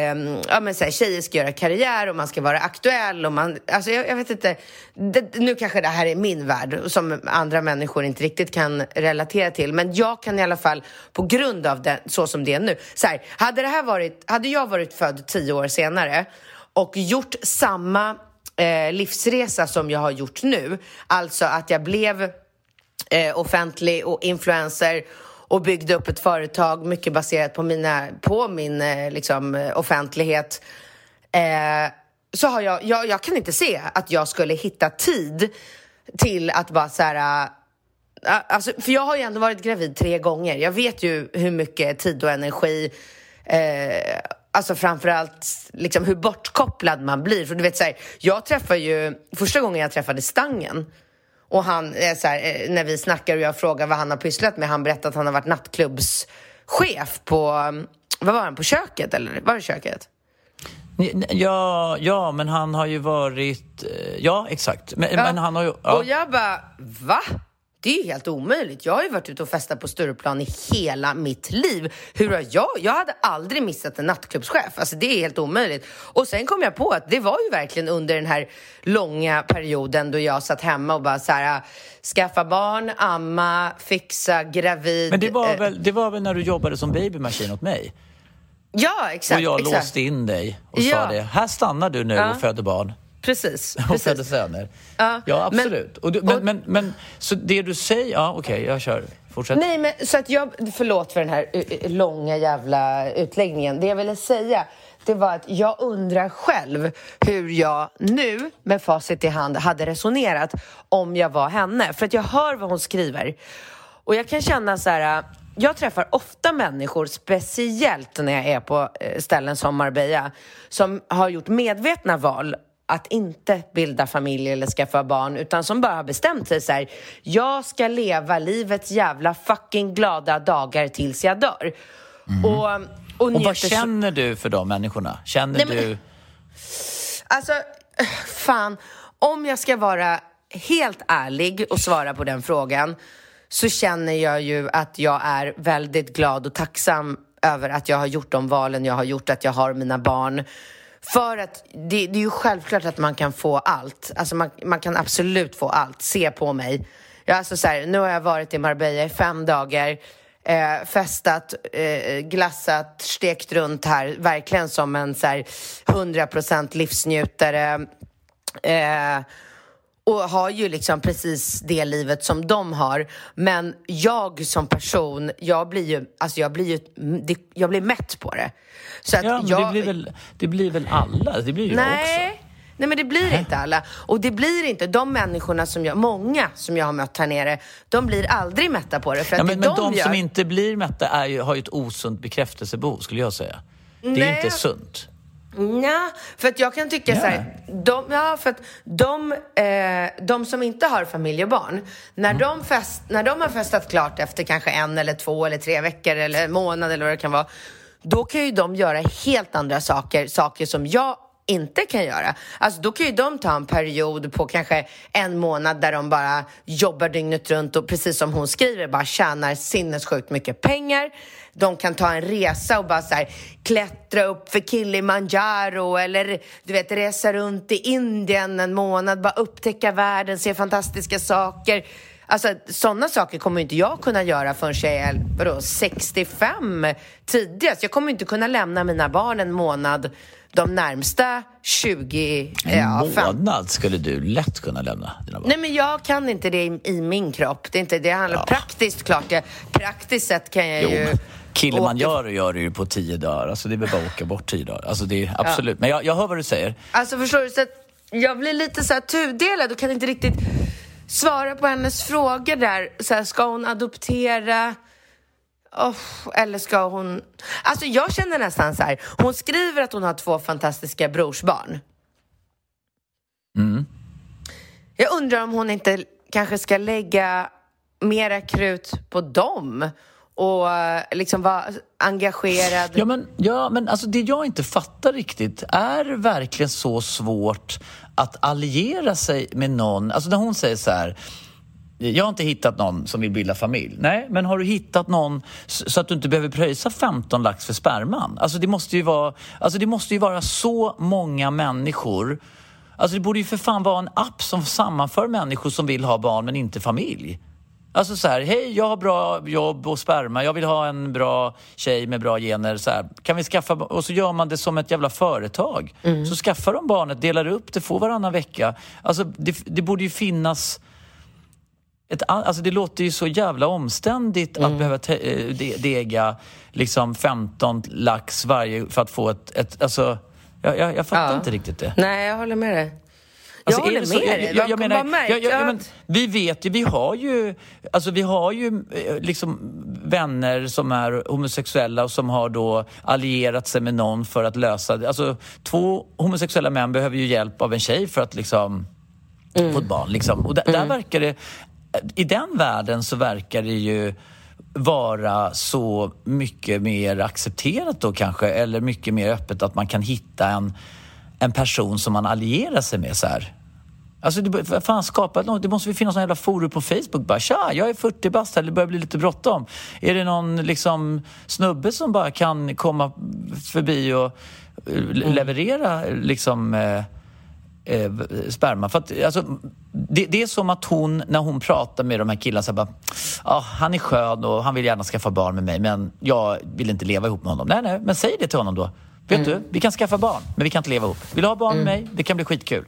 ja men så här, tjejer ska göra karriär och man ska vara aktuell och man, alltså jag, jag vet inte, det, nu kanske det här är min värld som andra människor inte riktigt kan relatera till, men jag kan i alla fall på grund av det, så som det är nu, så här, hade det här varit, hade jag varit född tio år senare och gjort samma eh, livsresa som jag har gjort nu, alltså att jag blev eh, offentlig och influencer och byggde upp ett företag mycket baserat på, mina, på min eh, liksom, eh, offentlighet eh, så har jag, jag, jag kan inte se att jag skulle hitta tid till att bara så här... Eh, alltså, för jag har ju ändå varit gravid tre gånger. Jag vet ju hur mycket tid och energi eh, Alltså framförallt liksom hur bortkopplad man blir. För du vet så här, jag träffade ju, första gången jag träffade Stangen och han, eh, så här, eh, när vi snackar och jag frågar vad han har pysslat med, han berättade att han har varit nattklubbschef på, mm, vad var han, på köket eller? Var det köket? Ja, ja, men han har ju varit... eh, Ja, exakt. Men, Ja. men han har ju... Och Ja. jag bara, va? Det är ju helt omöjligt. Jag har ju varit ute och festat på Stureplan i hela mitt liv. Hur har jag? Jag hade aldrig missat en nattklubbschef. Alltså det är helt omöjligt. Och sen kom jag på att det var ju verkligen under den här långa perioden då jag satt hemma och bara så här, skaffa barn, amma, fixa, gravid. Men det var, eh, väl, det var väl när du jobbade som babymaskin åt mig? Ja, exakt. och jag exakt. låste in dig och Ja. sa det. Här stannar du nu Ja. och föder barn. Precis. [laughs] Och precis. föder söner. Ja, Ja, men- absolut. och du, men, och- men, men, så det du säger... Ja, okej, jag kör. Fortsätt. Nej, men så att jag, förlåt för den här eh, eh, långa jävla utläggningen. Det jag ville säga, det var att jag undrar själv hur jag nu, med facit i hand, hade resonerat om jag var henne. För att jag hör vad hon skriver. Och jag kan känna så här, eh, jag träffar ofta människor, speciellt när jag är på ställen som Marbella, som har gjort medvetna val att inte bilda familj eller skaffa barn utan som bara har bestämt sig så här. Jag ska leva livets jävla fucking glada dagar tills jag dör. Och, och, Mm. Och njuter vad känner du för de människorna? Känner Nej, men- du... Alltså, fan. Om jag ska vara helt ärlig och svara på den frågan så känner jag ju att jag är väldigt glad och tacksam över att jag har gjort de valen jag har gjort, att jag har mina barn. För att det, det är ju självklart att man kan få allt. Alltså man, man kan absolut få allt. Se på mig. Jag, alltså så här, nu har jag varit i Marbella i fem dagar. Eh, festat, eh, glassat, stekt runt här. Verkligen som en så här 100% livsnjutare. Eh, och har ju liksom precis det livet som de har. Men jag som person, jag blir ju, alltså jag blir ju, jag blir mätt på det. Så att Ja, men jag, det, blir väl, det blir väl alla? Det blir ju jag också. Nej. Nej men det blir inte alla. Och det blir inte, de människorna som jag, många som jag har mött här nere, de blir aldrig mätta på det. För att Ja, men, det men de gör, som inte blir mätta är ju, har ju ett osunt bekräftelsebehov, skulle jag säga. Det är Nej. inte sunt. Ja, för att jag kan tycka så här, de, ja, för att de, eh, de som inte har familj och barn, när, de fest, när de har festat klart efter kanske en eller två eller tre veckor eller månad eller vad det kan vara, då kan ju de göra helt andra saker, saker som jag inte kan göra. Alltså då kan ju de ta en period på kanske en månad där de bara jobbar dygnet runt och precis som hon skriver bara tjänar sinnessjukt mycket pengar. De kan ta en resa och bara så här, klättra upp för Kilimanjaro eller du vet resa runt i Indien en månad, bara upptäcka världen, se fantastiska saker. Alltså sådana saker kommer inte jag kunna göra förrän jag är vadå, 65 tidigast. Jag kommer inte kunna lämna mina barn en månad de närmsta 20... En ja, månad skulle du lätt kunna lämna dina barn. Nej men jag kan inte det i, i min kropp. Det är inte det handlar Ja. Praktiskt klart, jag, praktiskt sett kan jag Jo, ju... men Kilimanjaro gör det ju på tio dagar. Alltså det är väl bara att åka bort tio dagar. Alltså det är absolut. Men jag, jag hör vad du säger. Alltså förstår du, så jag blir lite så här tudelad och kan inte riktigt svara på hennes frågor där. Så här, ska hon adoptera? Oh, eller ska hon... Alltså jag känner nästan så här, hon skriver att hon har två fantastiska brorsbarn. Mm. Jag undrar om hon inte kanske ska lägga mera krut på dem och eh, liksom vara engagerad. Ja men, ja, men alltså det jag inte fattar riktigt, är det verkligen så svårt att alliera sig med någon? Alltså när hon säger så här, jag har inte hittat någon som vill bilda familj. Nej, men har du hittat någon så att du inte behöver pröjsa 15 lax för sperman? Alltså det måste ju vara, alltså det måste ju vara så många människor Alltså det borde ju för fan vara en app som sammanför människor som vill ha barn men inte familj. Alltså så här, hej jag har bra jobb och sperma, jag vill ha en bra tjej med bra gener. Så här, kan vi skaffa, och så gör man det som ett jävla företag. Så skaffar de barnet, delar upp det, får varannan vecka. Alltså det, det borde ju finnas ett, alltså det låter ju så jävla omständigt att behöva eh, de, dega liksom 15 lax varje för att få ett... ett alltså, jag, jag, jag fattar Ja. inte riktigt det. Nej, jag håller med dig. Jag Alltså, är håller med dig. Jag, jag, jag menar, märker jag, jag, jag men, vi vet ju, vi har ju, alltså vi har ju eh, liksom vänner som är homosexuella och som har då allierat sig med någon för att lösa det. Alltså två homosexuella män behöver ju hjälp av en tjej för att liksom få ett barn. Liksom. Och där, där verkar det, i den världen så verkar det ju vara så mycket mer accepterat då kanske, eller mycket mer öppet att man kan hitta en, en person som man allierar sig med så här. Alltså, det, fan, skapa något. Det måste väl finnas någon jävla forum på Facebook. Bara, Tja, jag är 40 bast här, det börjar bli lite bråttom. Är det någon liksom, snubbe som bara kan komma förbi och eh, leverera liksom, eh, eh, sperma. För att, alltså, det, det är som att hon, när hon pratar med de här killarna, så här bara, ah, han är skön och han vill gärna skaffa barn med mig men jag vill inte leva ihop med honom. Nej, nej, men säg det till honom då. Vet du, vi kan skaffa barn, men vi kan inte leva ihop. Vill du ha barn med mig? Det kan bli skitkul.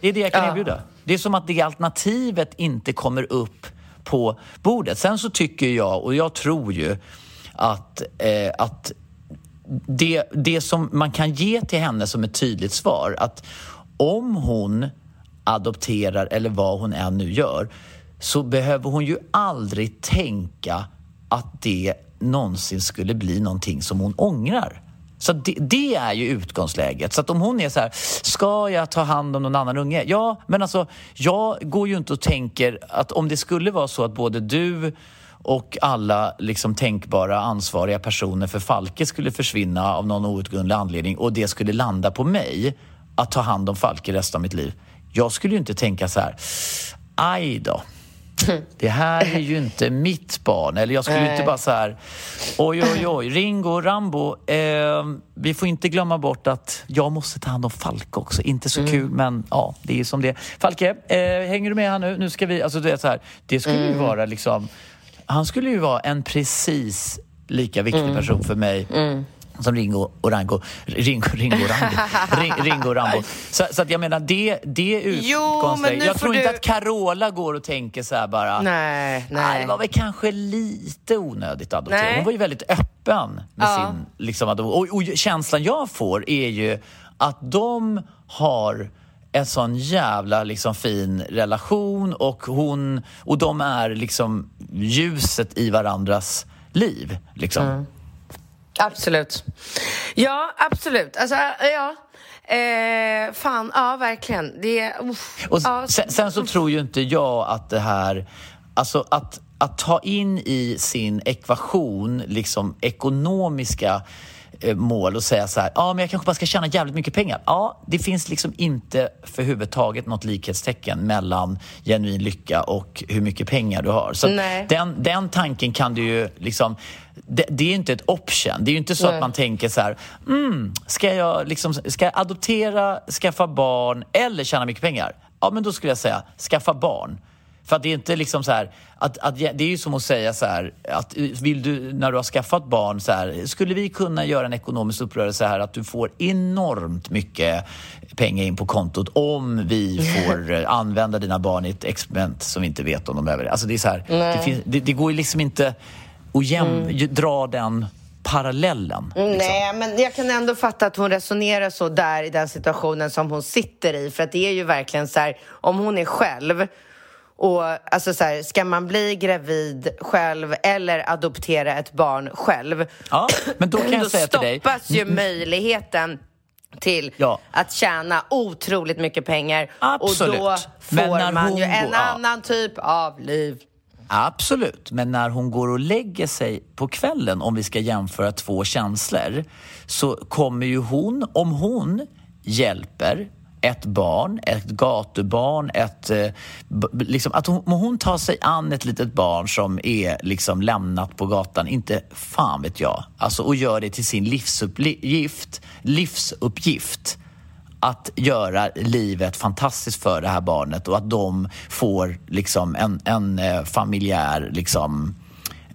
Det är det jag kan Ja. erbjuda. Det är som att det alternativet inte kommer upp på bordet. Sen så tycker jag, och jag tror ju, att, eh, att det, det som man kan ge till henne som ett tydligt svar, att om hon adopterar eller vad hon än nu gör, så behöver hon ju aldrig tänka att det någonsin skulle bli någonting som hon ångrar. Så det, det är ju utgångsläget. Så att om hon är så här, ska jag ta hand om någon annan unge? Ja, men alltså jag går ju inte och tänker att om det skulle vara så att både du och alla liksom tänkbara ansvariga personer för Falke skulle försvinna av någon outgrundlig anledning och det skulle landa på mig att ta hand om Falke resten av mitt liv. Jag skulle ju inte tänka så här, aj då. [laughs] Det här är ju inte mitt barn. Eller jag skulle ju inte bara så här, oj, oj, oj, Ringo, Rambo. Eh, vi får inte glömma bort att jag måste ta hand om Falke också. Inte så kul, men ja, det är som det. Falke, eh, hänger du med här nu? Nu ska vi, alltså det är så här, det skulle ju vara liksom, han skulle ju vara en precis lika viktig person för mig som Ringo och Rango. Ringo, Ringo, Rango. [laughs] Ring, Ringo och Rambo. Så, så att jag menar, det, det är utgångsläget. Jag tror inte du- att Carola går och tänker så här bara. Nej, Nej, nej. det var väl kanske lite onödigt att adoptera. Hon var ju väldigt öppen med Ja. sin... Liksom, och, och känslan jag får är ju att de har en sån jävla liksom, fin relation och, hon, och de är liksom ljuset i varandras liv. Liksom. Absolut. Ja, absolut. Alltså, ja. Eh, fan, ja verkligen. Det uff. Och ja, sen, sen så tror ju inte jag att det här... Alltså att, att ta in i sin ekvation liksom ekonomiska eh, mål och säga så här, ja men jag kanske bara ska tjäna jävligt mycket pengar. Ja, det finns liksom inte för huvudtaget något likhetstecken mellan genuin lycka och hur mycket pengar du har. Så den, den tanken kan du ju liksom, det, det är ju inte ett option. Det är ju inte så Nej. att man tänker så här, mm, ska jag liksom, ska jag adoptera, skaffa barn eller tjäna mycket pengar? Ja, men då skulle jag säga skaffa barn. För att det är inte liksom så här, att, att, det är ju som att säga så här, att vill du, när du har skaffat barn, så här, skulle vi kunna göra en ekonomisk uppgörelse här att du får enormt mycket pengar in på kontot om vi får [laughs] använda dina barn i ett experiment som vi inte vet om de överlever. Alltså det är så här, det, finns, det, det går ju liksom inte att jäm, dra den parallellen. Liksom. Nej, men jag kan ändå fatta att hon resonerar så där i den situationen som hon sitter i. För att det är ju verkligen så här, om hon är själv och alltså så här, ska man bli gravid själv eller adoptera ett barn själv? Ja, men då kan [clears throat] jag då säga till dig... stoppas ju möjligheten till Ja. att tjäna otroligt mycket pengar. Absolut. Och då får man ju en ja. annan typ av liv. Absolut, men när hon går och lägger sig på kvällen, om vi ska jämföra två känslor, så kommer ju hon, om hon hjälper ett barn, ett gatubarn, ett, eh, liksom, att hon, om hon tar sig an ett litet barn som är liksom lämnat på gatan, inte fan vet jag, alltså, och gör det till sin livsuppgift, livsuppgift att göra livet fantastiskt för det här barnet och att de får liksom en, en eh, familjär, liksom,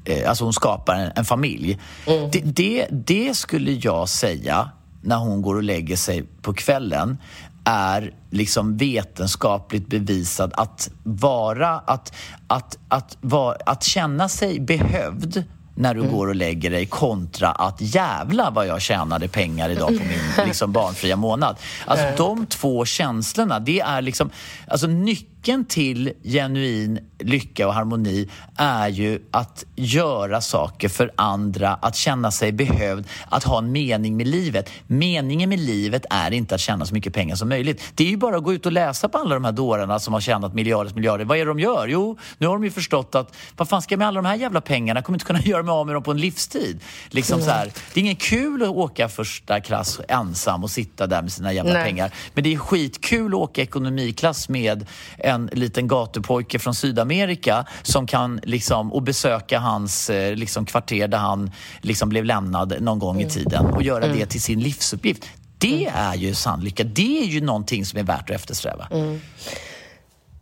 eh, alltså hon skapar en, en familj. Det, det, det skulle jag säga när hon går och lägger sig på kvällen är liksom vetenskapligt bevisad att vara, att, att, att, vara, att känna sig behövd när du går och lägger dig kontra att jävla vad jag tjänade pengar idag på min [laughs] liksom, barnfria månad. Alltså de två känslorna, det är liksom, alltså nyckeln till genuin lycka och harmoni är ju att göra saker för andra, att känna sig behövd, att ha en mening med livet. Meningen med livet är inte att tjäna så mycket pengar som möjligt. Det är ju bara att gå ut och läsa på alla de här dårarna som har tjänat miljarders miljarder. Vad är det de gör? Jo, nu har de ju förstått att vad fan ska jag med alla de här jävla pengarna? Jag kommer inte kunna [laughs] göra mig av med dem på en livstid. Liksom så här, det är ingen kul att åka första klass ensam och sitta där med sina jävla Nej. pengar. Men det är skitkul att åka ekonomiklass med en liten gatupojke från Sydamerika som kan liksom, och besöka hans eh, liksom, kvarter där han liksom, blev lämnad någon gång i tiden och göra det till sin livsuppgift. Det är ju sann lycka. Det är ju någonting som är värt att eftersträva.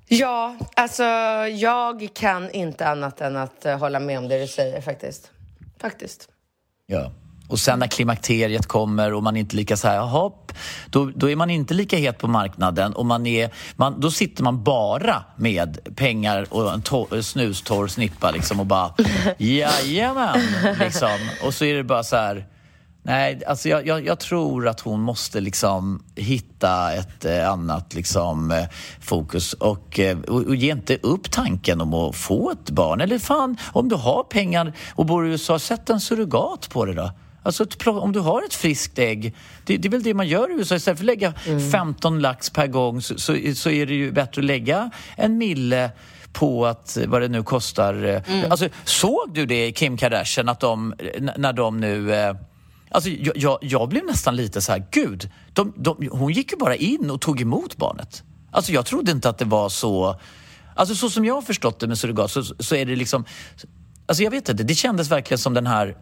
Ja, alltså jag kan inte annat än att eh, hålla med om det du säger faktiskt. Faktiskt. Ja. Och sen när klimakteriet kommer och man inte lika så här, hopp, då, då är man inte lika het på marknaden och man är, man, då sitter man bara med pengar och en to- snustorr snippa liksom och bara jajamän, liksom. Och så är det bara så här, nej, alltså jag, jag, jag tror att hon måste liksom hitta ett eh, annat liksom eh, fokus och, eh, och, och ge inte upp tanken om att få ett barn. Eller fan, om du har pengar och bor i USA, sätt en surrogat på det då. Alltså om du har ett friskt ägg, det, det är väl det man gör i USA. Istället för att lägga 15 lax per gång så, så, så är det ju bättre att lägga en mille på att, vad det nu kostar. eh, Alltså, såg du det i Kim Kardashian, att de, n- när de nu... eh, Alltså, jag, jag, jag blev nästan lite så här, gud, de, de, hon gick ju bara in och tog emot barnet. Alltså jag trodde inte att det var så... Alltså så som jag har förstått det med surrogat så, så är det liksom... Alltså jag vet inte, det kändes verkligen som den här...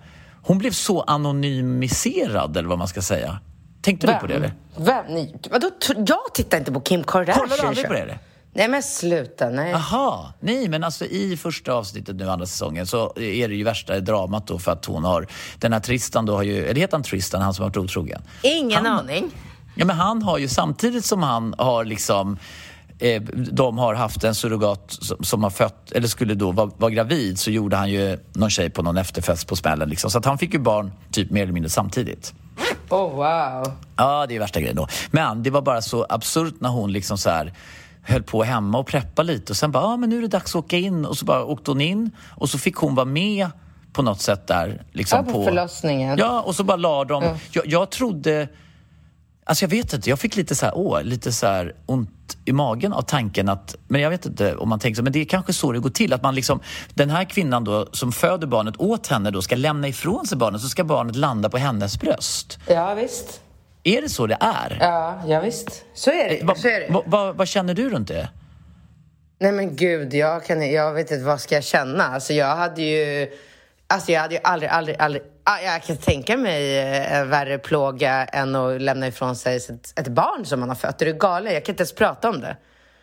Hon blev så anonymiserad eller vad man ska säga. Tänkte du på det eller? Vem? Vadå? Jag tittar inte på Kim Kardashian. Kollar du aldrig på det eller? Nej men sluta, nej. Aha, nej men alltså i första avsnittet nu andra säsongen så är det ju värsta dramat då för att hon har, den här Tristan då har ju, eller heter han Tristan, han som har varit otrogen? Ingen Han- aning. Ja men han har ju samtidigt som han har liksom eh, de har haft en surrogat som, som har fött, eller skulle då vara, vara gravid så gjorde han ju någon tjej på någon efterfest på smällen liksom. Så att han fick ju barn typ mer eller mindre samtidigt. Oh wow. Ja, det är värsta grejen då. Men det var bara så absurt när hon liksom så här höll på hemma och preppa lite och sen bara, ja men nu är det dags att åka in och så bara åkte hon in och så fick hon vara med på något sätt där. Liksom Ja, på förlossningen. Ja, och så bara la de... Jag, jag trodde... Alltså jag vet inte, jag fick lite så här, åh, lite så här ont i magen av tanken att, men jag vet inte om man tänker så, men det är kanske så det går till. Att man liksom, den här kvinnan då som föder barnet åt henne då ska lämna ifrån sig barnet, så ska barnet landa på hennes bröst. Ja, visst. Är det så det är? Ja, ja visst. Så är det. Va, så är det. va, va, vad känner du runt det? Nej men gud, jag, kan, jag vet inte vad ska jag känna. Alltså jag hade ju... Alltså jag hade ju aldrig, aldrig, aldrig... ah, Jag kan tänka mig eh, en värre plåga än att lämna ifrån sig ett, ett barn som man har fött. Är du galen? Jag kan inte ens prata om det.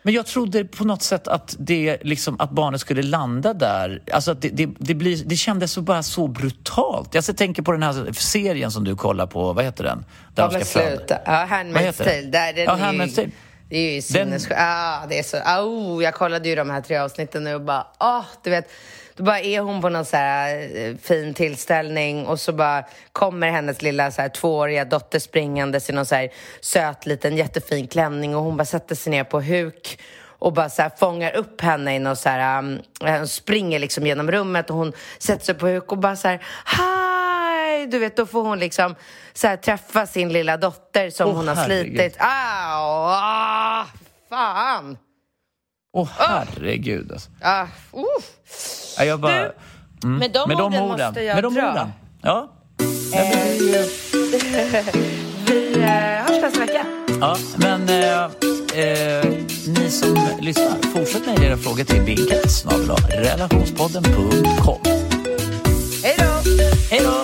Men jag trodde på något sätt att, det, liksom, att barnet skulle landa där. Alltså att det, det, det, blir, det kändes så bara så brutalt. Jag tänker på den här serien som du kollar på, vad heter den? Där Ja de ska sluta. Ja, Handmaid's Tale. Där, den Ja, är ju-. Det är ju sinnessjukt. Ah, det är så... Oh, jag kollade ju de här tre avsnitten nu och bara... ah, du vet. Då bara är hon på någon så här eh, fin tillställning och så bara kommer hennes lilla så här tvååriga dotter springandes i någon så här söt liten jättefin klänning och hon bara sätter sig ner på huk och bara så här fångar upp henne i någon så här... Um, hon springer liksom genom rummet och hon sätter sig på huk och bara så här... Hi! Du vet, då får hon liksom så här träffa sin lilla dotter som Åh, hon har herregud. slitit. Au! Ah, fan! Åh herregud alltså. Ah, uh. Ja, jag bara, Du, med de med de orden orden. måste jag med de dra. orden. Ja. Vi eh, hörs nästa vecka. ja, men eh, eh, ni som lyssnar, fortsätt med era frågor till binkett relationspodden.com. Hej då! Hej då!